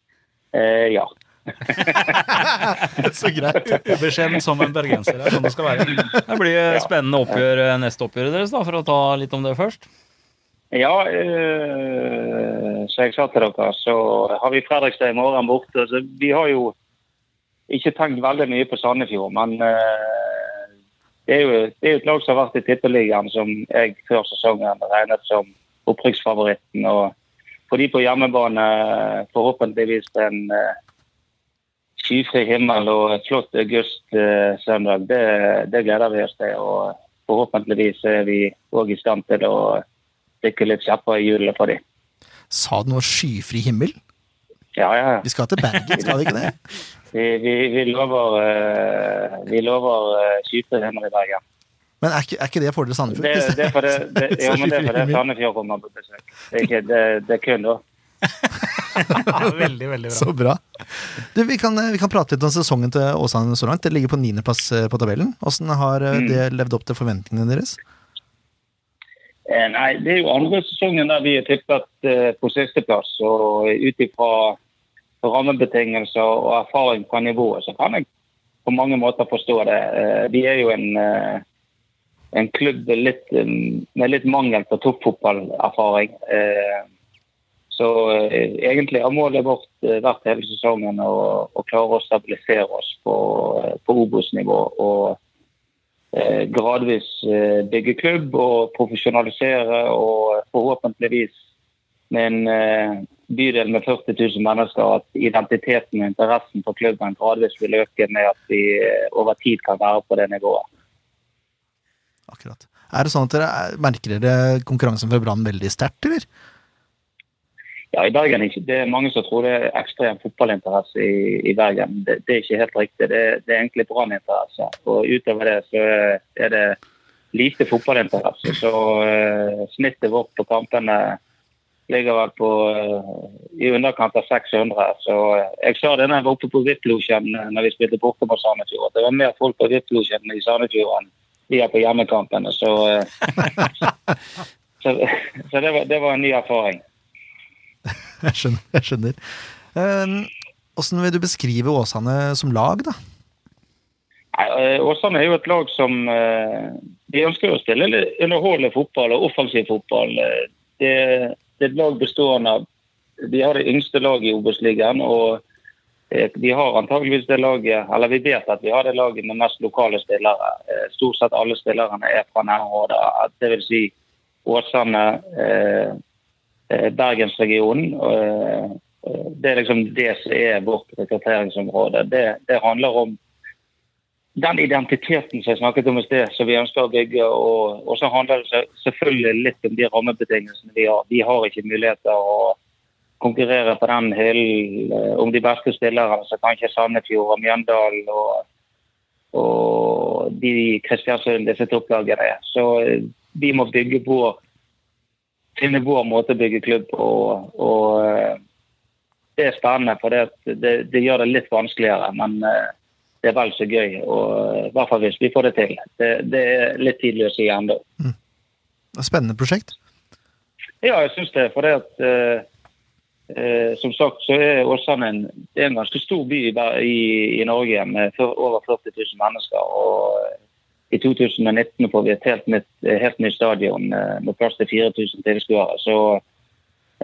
Eh, ja. Så greit. Ubeskjeden som en bergenser. Det er sånn det skal være. Det blir spennende oppgjør eh, neste oppgjøret deres, da, for å ta litt om det først. Ja, øh, som jeg sa til dere, så har vi Fredrikstad i morgen borte. Så vi har jo ikke tenkt veldig mye på Sandefjord, men eh, det, er jo, det er jo et lag som har vært i Tippeligaen, som jeg før sesongen regnet som opprykksfavoritten. Og for de på hjemmebane forhåpentligvis en eh, skyfri himmel og et flott augustsøndag, det, det gleder vi oss til. Og forhåpentligvis er vi òg i stand til å stikke litt kjepper i hjulene for dem. Sa du noe skyfri himmel? Ja, ja, ja. Vi skal til Bergen, skal vi ikke det? Vi, vi, vi lover, eh, vi lover uh, skyfri himmel i Bergen. Men er ikke, er ikke det fordel Sandefjord? Det, det er for det, det, jo, men det er for det. Sandefjord kommer på besøk. Det er, ikke, det, det er kun da. veldig, veldig bra. Så bra. Du, vi, kan, vi kan prate litt om sesongen til Åsane så langt. Det ligger på niendeplass eh, på tabellen. Hvordan har eh, Mm. det levd opp til forventningene deres? Eh, Nei, det er jo andre sesongen der vi er tippet eh, på sisteplass. Og ut ifra rammebetingelser og erfaring fra nivået, så kan jeg på mange måter forstå det. Eh, Vi er jo en, eh, en klubb litt, eh, med litt mangel på toppfotballerfaring. Så egentlig har målet vårt vært hele sesongen å, å klare å stabilisere oss på, på Obos-nivå. og gradvis bygge klubb og profesjonalisere og forhåpentligvis med en eh, bydel med 40 000 mennesker at identiteten og interessen for klubben gradvis vil øke med at vi eh, over tid kan være på det nivået. Akkurat. Er det sånn at dere er- merker dere konkurransen fra Brann veldig sterkt, eller? Ja, i Bergen er Det er mange som tror det er ekstrem fotballinteresse i, i Bergen. Det, det er ikke helt riktig. Det, det er egentlig branninteresse. Og utover det så er det lite fotballinteresse. Så uh, snittet vårt på kampene ligger vel på eh, i underkant av 600. Så eh, jeg sa det når jeg var oppe på VIP-losjen eh, når vi spilte borte mot Sandefjord. at Det var mer folk på VIP-losjen i Sandefjord enn vi er på hjemmekampene. Så, så, så det, var, det var en ny erfaring. Jeg skjønner. jeg skjønner. Åssen vil du beskrive Åsane som lag, da? Åsane er jo et lag som De ønsker å spille underholdende fotball og offensiv fotball. Det, det et lag bestående av Vi har det yngste laget i Obos-ligaen. Og eh, vi har antageligvis det laget Eller vi vet at vi har det laget med mest lokale spillere. Eh, Stort sett alle spillerne er fra nærområdet. Det vil si Åsane, eh, Bergensregionen. Det er liksom det som er vårt rekrutteringsområde. Det, det handler om den identiteten som jeg snakket om i sted, som vi ønsker å bygge. Og, og så handler det selvfølgelig litt om de rammebetingelsene vi har. Vi har ikke muligheter å konkurrere på den hyllen eh, om de beste spillerne Så kanskje Sandefjord og Mjøndalen og, og de Kristiansund, disse topplagene er. Så eh, vi må bygge på finne vår måte å bygge klubb på. Og, og eh, det er spennende, for det, det, det gjør det litt vanskeligere. Men det er vel så gøy, og i hvert fall hvis vi får det til. Det, det er litt tidlig å si ennå. Spennende prosjekt. Ja, jeg syns det. For det at eh, eh, Som sagt så er Åsane en, en ganske stor by i, i, i Norge med for, over 40 000 mennesker. Og eh, i 2019 får vi et helt nytt, eh, helt nytt stadion eh, med plass til 4000 tilskuere. Så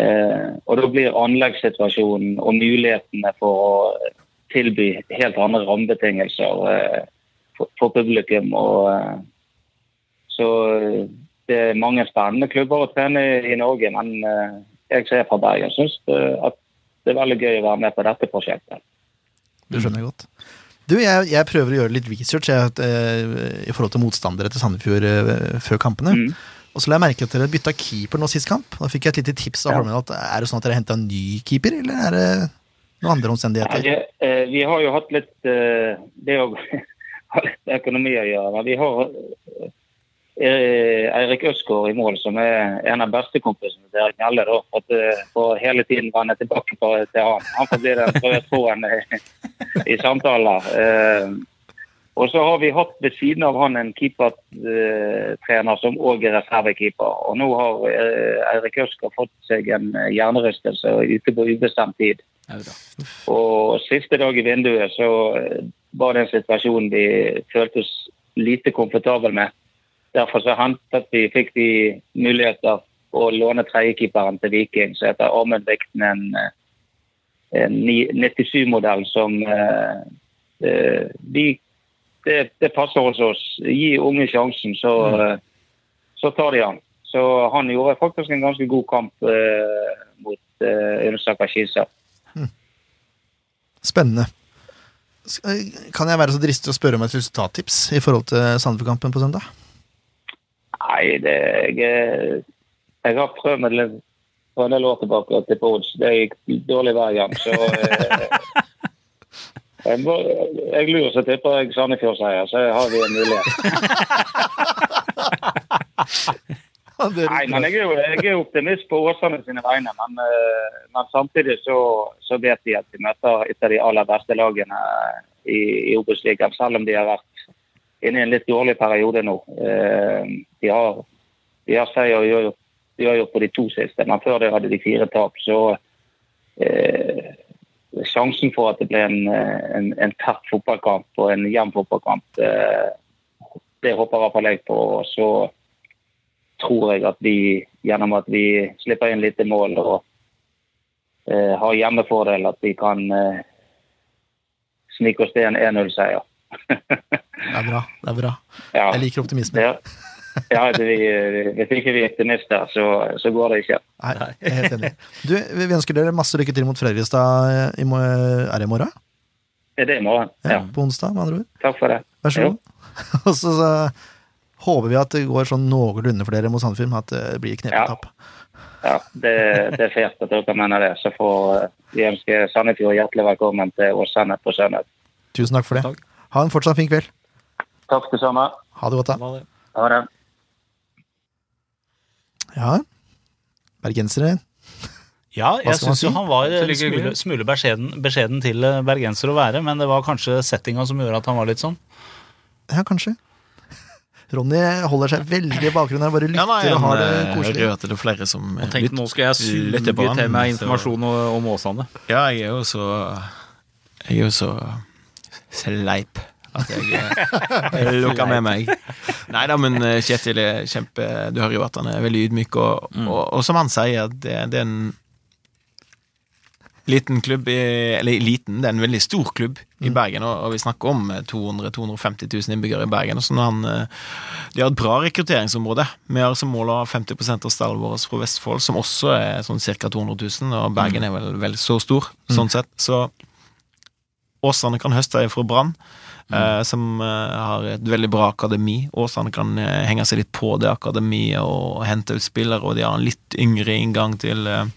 Og da blir anleggssituasjonen og mulighetene for å tilby helt andre rammebetingelser eh, for, for publikum. og eh, så eh, det er mange spennende klubber å trene i Norge, men jeg som er fra Bergen, syns at det er veldig gøy å være med på dette prosjektet. Det skjønner jeg godt. Du, jeg, jeg prøver å gjøre litt research jeg, i forhold til motstandere til Sandefjord før kampene. Mm. Og så la jeg merke at dere bytta keeper nå sist kamp. Da fikk jeg et lite tips av Ja. Holmen. at Er det sånn at dere henta en ny keeper, eller er det noen andre omstendigheter? eh, vi har jo hatt litt eh, Det å ha litt økonomi å gjøre. Vi har eh, Eirik Østgaard i mål, som er en av bestekompisene til Erik Mjelde. for hele tiden vende tilbake på, til han. Han får bli den røde tråden i, samtaler. Og så har vi hatt ved siden av han en keepertrener som òg er reservekeeper. Og nå har Eirik Østgaard fått seg en hjernerystelse og er ute på ubestemt tid. Og siste dag i vinduet så eh, var det en situasjon vi følte oss lite komfortable med. Derfor så hentet vi, fikk vi muligheter å låne tredjekeeperen til Viking, som heter Amund Vikten, en, eh, en 97-modell som eh, eh, vi, det, det passer hos oss. Gi unge sjansen, så, mm. så tar de han. Så han gjorde faktisk en ganske god kamp eh, mot eh, Ullensaker Skisa. Spennende. Eh, Kan jeg være så dristig å spørre om et resultattips i forhold til Sandefjord-kampen på søndag? Nei, det jeg, jeg har prøvd med det for en del år tilbake å tippe odds. Det gikk dårlig hver gang, så eh, jeg, må, jeg lurer så tipper jeg Sandefjord-seier, så har vi en mulighet. Nei, men jeg er jo jeg er optimist på Åsane sine vegne. Men, eh, men samtidig så, så vet de at de møter et av de aller beste lagene i, i Obos-ligaen, selv om de har vært inne i en litt dårlig periode nå. Eh, De har, de har seier gjør, uavgjort på de to siste, men før det hadde de fire tap. Så eh, sjansen for at det ble en, eh, en, en tett fotballkamp og en jevn fotballkamp, eh, det håper i hvert fall jeg på. Så tror jeg at vi, gjennom at vi slipper inn lite mål og eh, har hjemmefordel, at vi kan eh, snike oss til en 1-0-seier. Det er bra. det er bra Ja. Jeg liker optimisme. Ja. ja, vi, hvis ikke vi er optimister, så, så går det ikke. Nei, jeg er helt enig. Du, vi ønsker dere masse lykke til mot Fredrikstad. I, er det i morgen? Er det i morgen? Ja, Ja. På onsdag, med andre ord. Takk for det. Vær så god. Og så, så håper vi at det går sånn noenlunde for dere mot Sandefjord, at det blir knepetap. Ja, det, det er fint at dere mener det. Så får eh, vi ønske Sandefjord hjertelig velkommen til Åsane på søndag. Tusen takk for det. Ha en fortsatt fin kveld. Takk det samme. Ha det godt, da. Ha det. Ja, bergensere. Ja, jeg syns jo si? han var en smule, smule beskjeden, beskjeden til eh, bergenser å være, men det var kanskje settinga som gjorde at han var litt sånn. Ja, kanskje. Ronny holder seg veldig i bakgrunnen her, bare lytter Ja, nei, og har det jeg koselig. hører at det er flere som Og tenkte nå skal jeg lytte på suge til meg informasjon om Åsane. Ja, jeg er jo så Jeg er jo så sleip at jeg, jeg lukker med meg. Nei da, men eh, Kjetil er kjempe Du hører jo at han er veldig ydmyk, og, og, og som han sier, det, det er en liten klubb i, Eller liten, det er en veldig stor klubb i Bergen, og, og vi snakker om eh, 200 250 000 innbyggere i Bergen. Og sånn han, eh, de har et bra rekrutteringsområde. Vi har som mål å ha 50% av stallen vår fra Vestfold, som også er sånn ca. 200 000, og Bergen er vel, vel så stor, sånn sett. Så Åsane kan høste fra Brann, Mm. som eh, har et veldig bra akademi. Åsane kan eh, henge seg litt på det akademiet og hente ut spillere, og de har en litt yngre inngang til eh,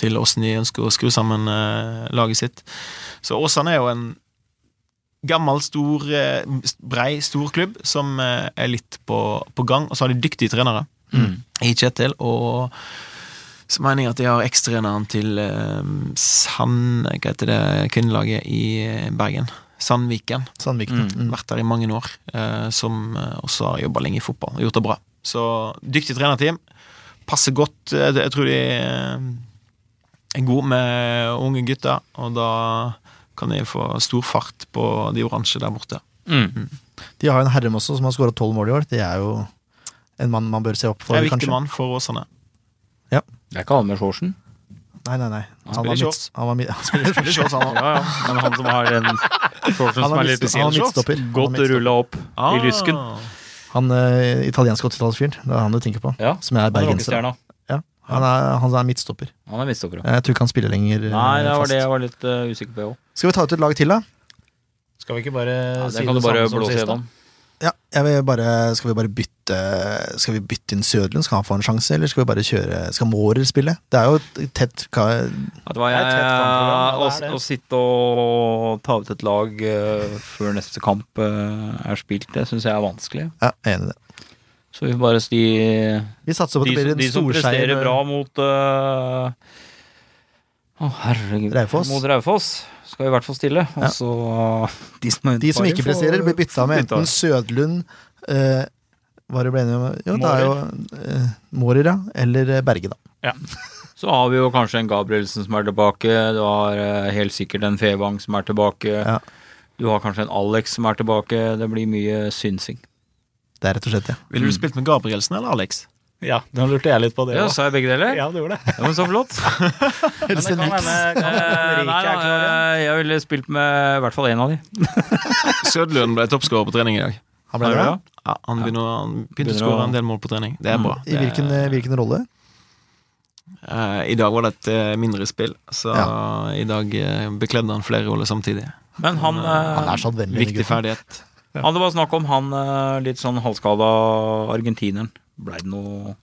til åssen de ønsker å skru sammen eh, laget sitt. Så Åsane er jo en gammel, stor, eh, brei, stor klubb som eh, er litt på, på gang. Og så har de dyktige trenere i Kjetil, og så mener jeg at de har ekstreneren til Sand... Hva heter det kvinnelaget i Bergen? Sandviken. Sandviken. Mm. Vært der i mange år. Som også har jobba lenge i fotball og gjort det bra. Så dyktig trenerteam. Passer godt. Jeg tror de er god med unge gutter, og da kan de få stor fart på de oransje der borte. De har jo en herrem også som har skåra tolv mål i år. Det er jo en mann man bør se opp for, Det er en viktig kanskje. mann for Åsane. Det er ikke Almer shortsen? Nei, nei, nei. Han, spiller var shorts. han, var midt, han spiller Det slås han Ja, ja. Men han som har en shortsen som er litt. Han midtstopper. Godt rulla opp i lysken. Han uh, italienske 80-tallsfyren, det er han du tenker på. Ja, Som er han er bergenser. Han, er, han er midtstopper. Han er midtstopper, ja. Jeg tror ikke han spiller lenger eh, Nei, det var fast. det jeg var litt uh, usikker på. Skal vi ta ut et lag til, da? Skal vi ikke bare Ja, si det kan du det bare samme som blåse sist, gjennom. Ja, jeg vil bare, Skal vi bare bytte Skal vi bytte inn Søderlund? Skal han få en sjanse, eller skal vi bare kjøre Skal Mårer spille? Det er jo tett hva, Det er jeg, tett å, ja, det det. å sitte og ta ut et lag uh, før neste kamp uh, er spilt, det syns jeg er vanskelig. Ja, jeg er enig i det. Så vi får bare si Vi satser på at det blir en storseier. de som presterer bra mot uh, Å, herregud. Raufoss. Mot Raufoss skal i hvert fall stille. Og Ja. så de som, De som ikke presterer, blir bytta med bytta. enten Sødlund uh, Hva er det ble enige om? Jo, det er jo uh, Mårer, ja. Eller eh, Berge, da. Så har vi jo kanskje en Gabrielsen som er tilbake. Du har eh, helt sikkert en Fevang som er tilbake. Ja. Du har kanskje en Alex som er tilbake. Det blir mye synsing. Det er rett og slett det. Ville du spilt med Gabrielsen eller Alex? Ja, nå lurte jeg litt på det Ja, òg. Sa jeg begge deler? Ja, du gjorde det. Ja, men så flott. Men det kan hende kan hende Eh, nei, er klar igjen. eh, jeg ville spilt med i hvert fall én av de. Sødlund ble toppskårer på trening i dag. Han ble det ja. Ja, han begynner, han begynner å skåre en del mål på trening. Det er bra. I hvilken, eh, hvilken rolle? Eh, I dag var det et mindre spill, så Ja. i dag bekledde han flere roller samtidig. Men han, Han er sånn veldig Viktig gutten. Han det var snakk om han eh, litt sånn halvskada argentineren. Blei det noe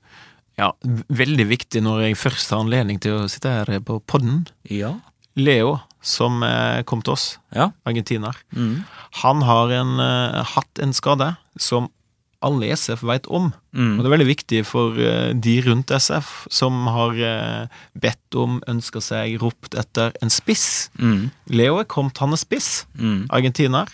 Ja, veldig viktig når jeg først har anledning til å sitte her på podden. Ja. Leo, som eh, kom til oss, Ja. argentiner, Mm. han har en, eh, hatt en skade som alle i SF vet om. Og Mm. det er veldig viktig for de rundt SF som har bedt om, ønska seg, ropt etter en spiss. Mm. Leo er kommet, han er spiss, Mm. argentiner.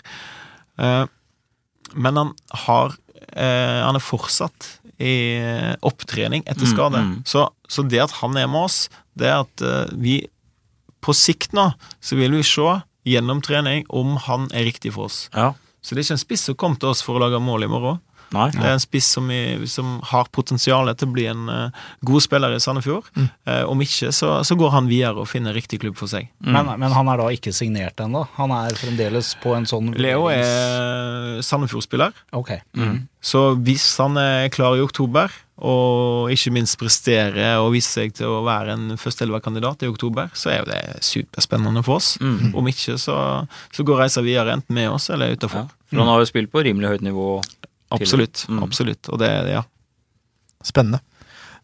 Men han har eh, Han er fortsatt i eh, opptrening etter Mm, skade. mm. Så, så det at han er med oss, det er at eh, vi på sikt nå så vil vi se gjennom trening om han er riktig for oss. Ja. Så det er ikke en spiss som kom til oss for å lage mål i morgen. Nei. Det er en spiss som, som har potensial til å bli en uh, god spiller i Sandefjord. Eh, om ikke, så, så går han videre og finner riktig klubb for seg. Men, men han er da ikke signert ennå? Han er fremdeles på en sånn Leo er Sandefjord-spiller, Ok. så hvis han er klar i oktober, og ikke minst presterer og viser seg til å være en førsteelverkandidat i oktober, så er jo det superspennende for oss. Mm. Om ikke, så, så går reisa videre enten med oss eller utafor. Ja. For han har jo spilt på rimelig høyt nivå. Absolutt. Mm. absolutt. Og det, ja. Spennende.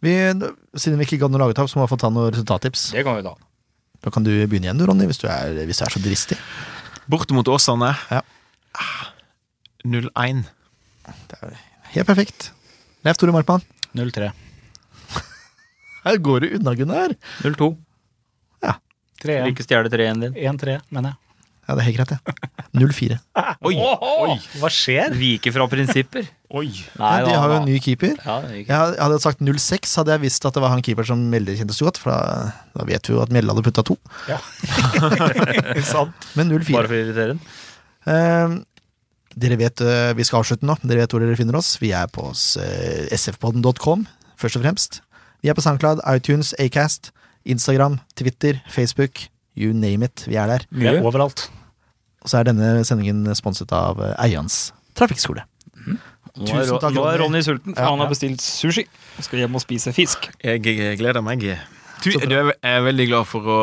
Vi, siden vi ikke gadd noe lagetap, så må vi få ta noen resultattips. Det kan vi ta. Da kan du begynne igjen, du, Ronny, hvis du er, hvis du er så dristig. Borte mot Åsane. Ja. Ah, 0-1. Helt perfekt. Leif Tore Markmann. 0-3. Her går du unna, Gunnar. 0-2. Ja. 3-1. Ikke stjele 3-1 din. 1-3, mener jeg. Ja, det er helt greit, det. 0-4. Oi! Oi! Hva skjer? Vike fra prinsipper. Oi! Nei, de har jo en ny keeper. Ja, det gikk. Jeg hadde- sagt 0-6, hadde jeg visst at det var han keeper som Mjelde kjente så godt. For da, da vet vi jo at Mjelde hadde putta to. Sant. Men 0-4. Bare for å irritere den. Uh, dere vet eh, Vi skal avslutte nå. Dere vet hvor dere finner oss. Vi er på uh, sfpodden.com, først og fremst. Vi er på SoundCloud, iTunes, Acast, Instagram, Twitter, Facebook. You name it. Vi er der. Vi er overalt. Og så er denne sendingen sponset av eh, Eians trafikkskole. Nå er, Tusen takk, nå er Ronny. Sulten, Ja. han har bestilt sushi. Han skal hjem og spise fisk. Jeg, jeg gleder meg. Du, du er, er veldig glad for å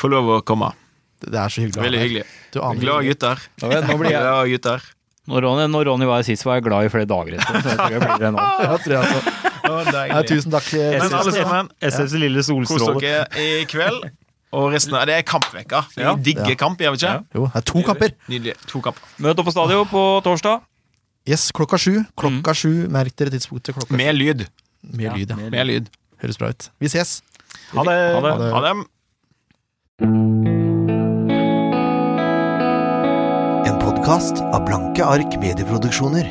få lov å komme. Det er så hyggelig. Veldig hyggelig. Du aner Glade gutter. Nå, vet- nå blir jeg, glad gutter. når, Ronny, når Ronny var her sist, var jeg glad i flere dager etter. Så jeg tror jeg blir det nå. Ja, jeg. Tusen takk. eh, Men alle sammen, SFs lille kos solstråle. dere i kveld. Og resten av Det er kampveka. Vi Ja. digger Ja. kamp, gjør vi ikke? Jo, det er to kamper. Nydelig. To kamper. Møt opp på stadion på torsdag. Yes, klokka sju. Klokka sju. Merk dere tidspunktet. Klokka Med lyd. Med lyd, ja. Med lyd. Høres bra ut. Vi ses. Ha det. Ha det. Ha det. En podkast av Blanke ark medieproduksjoner.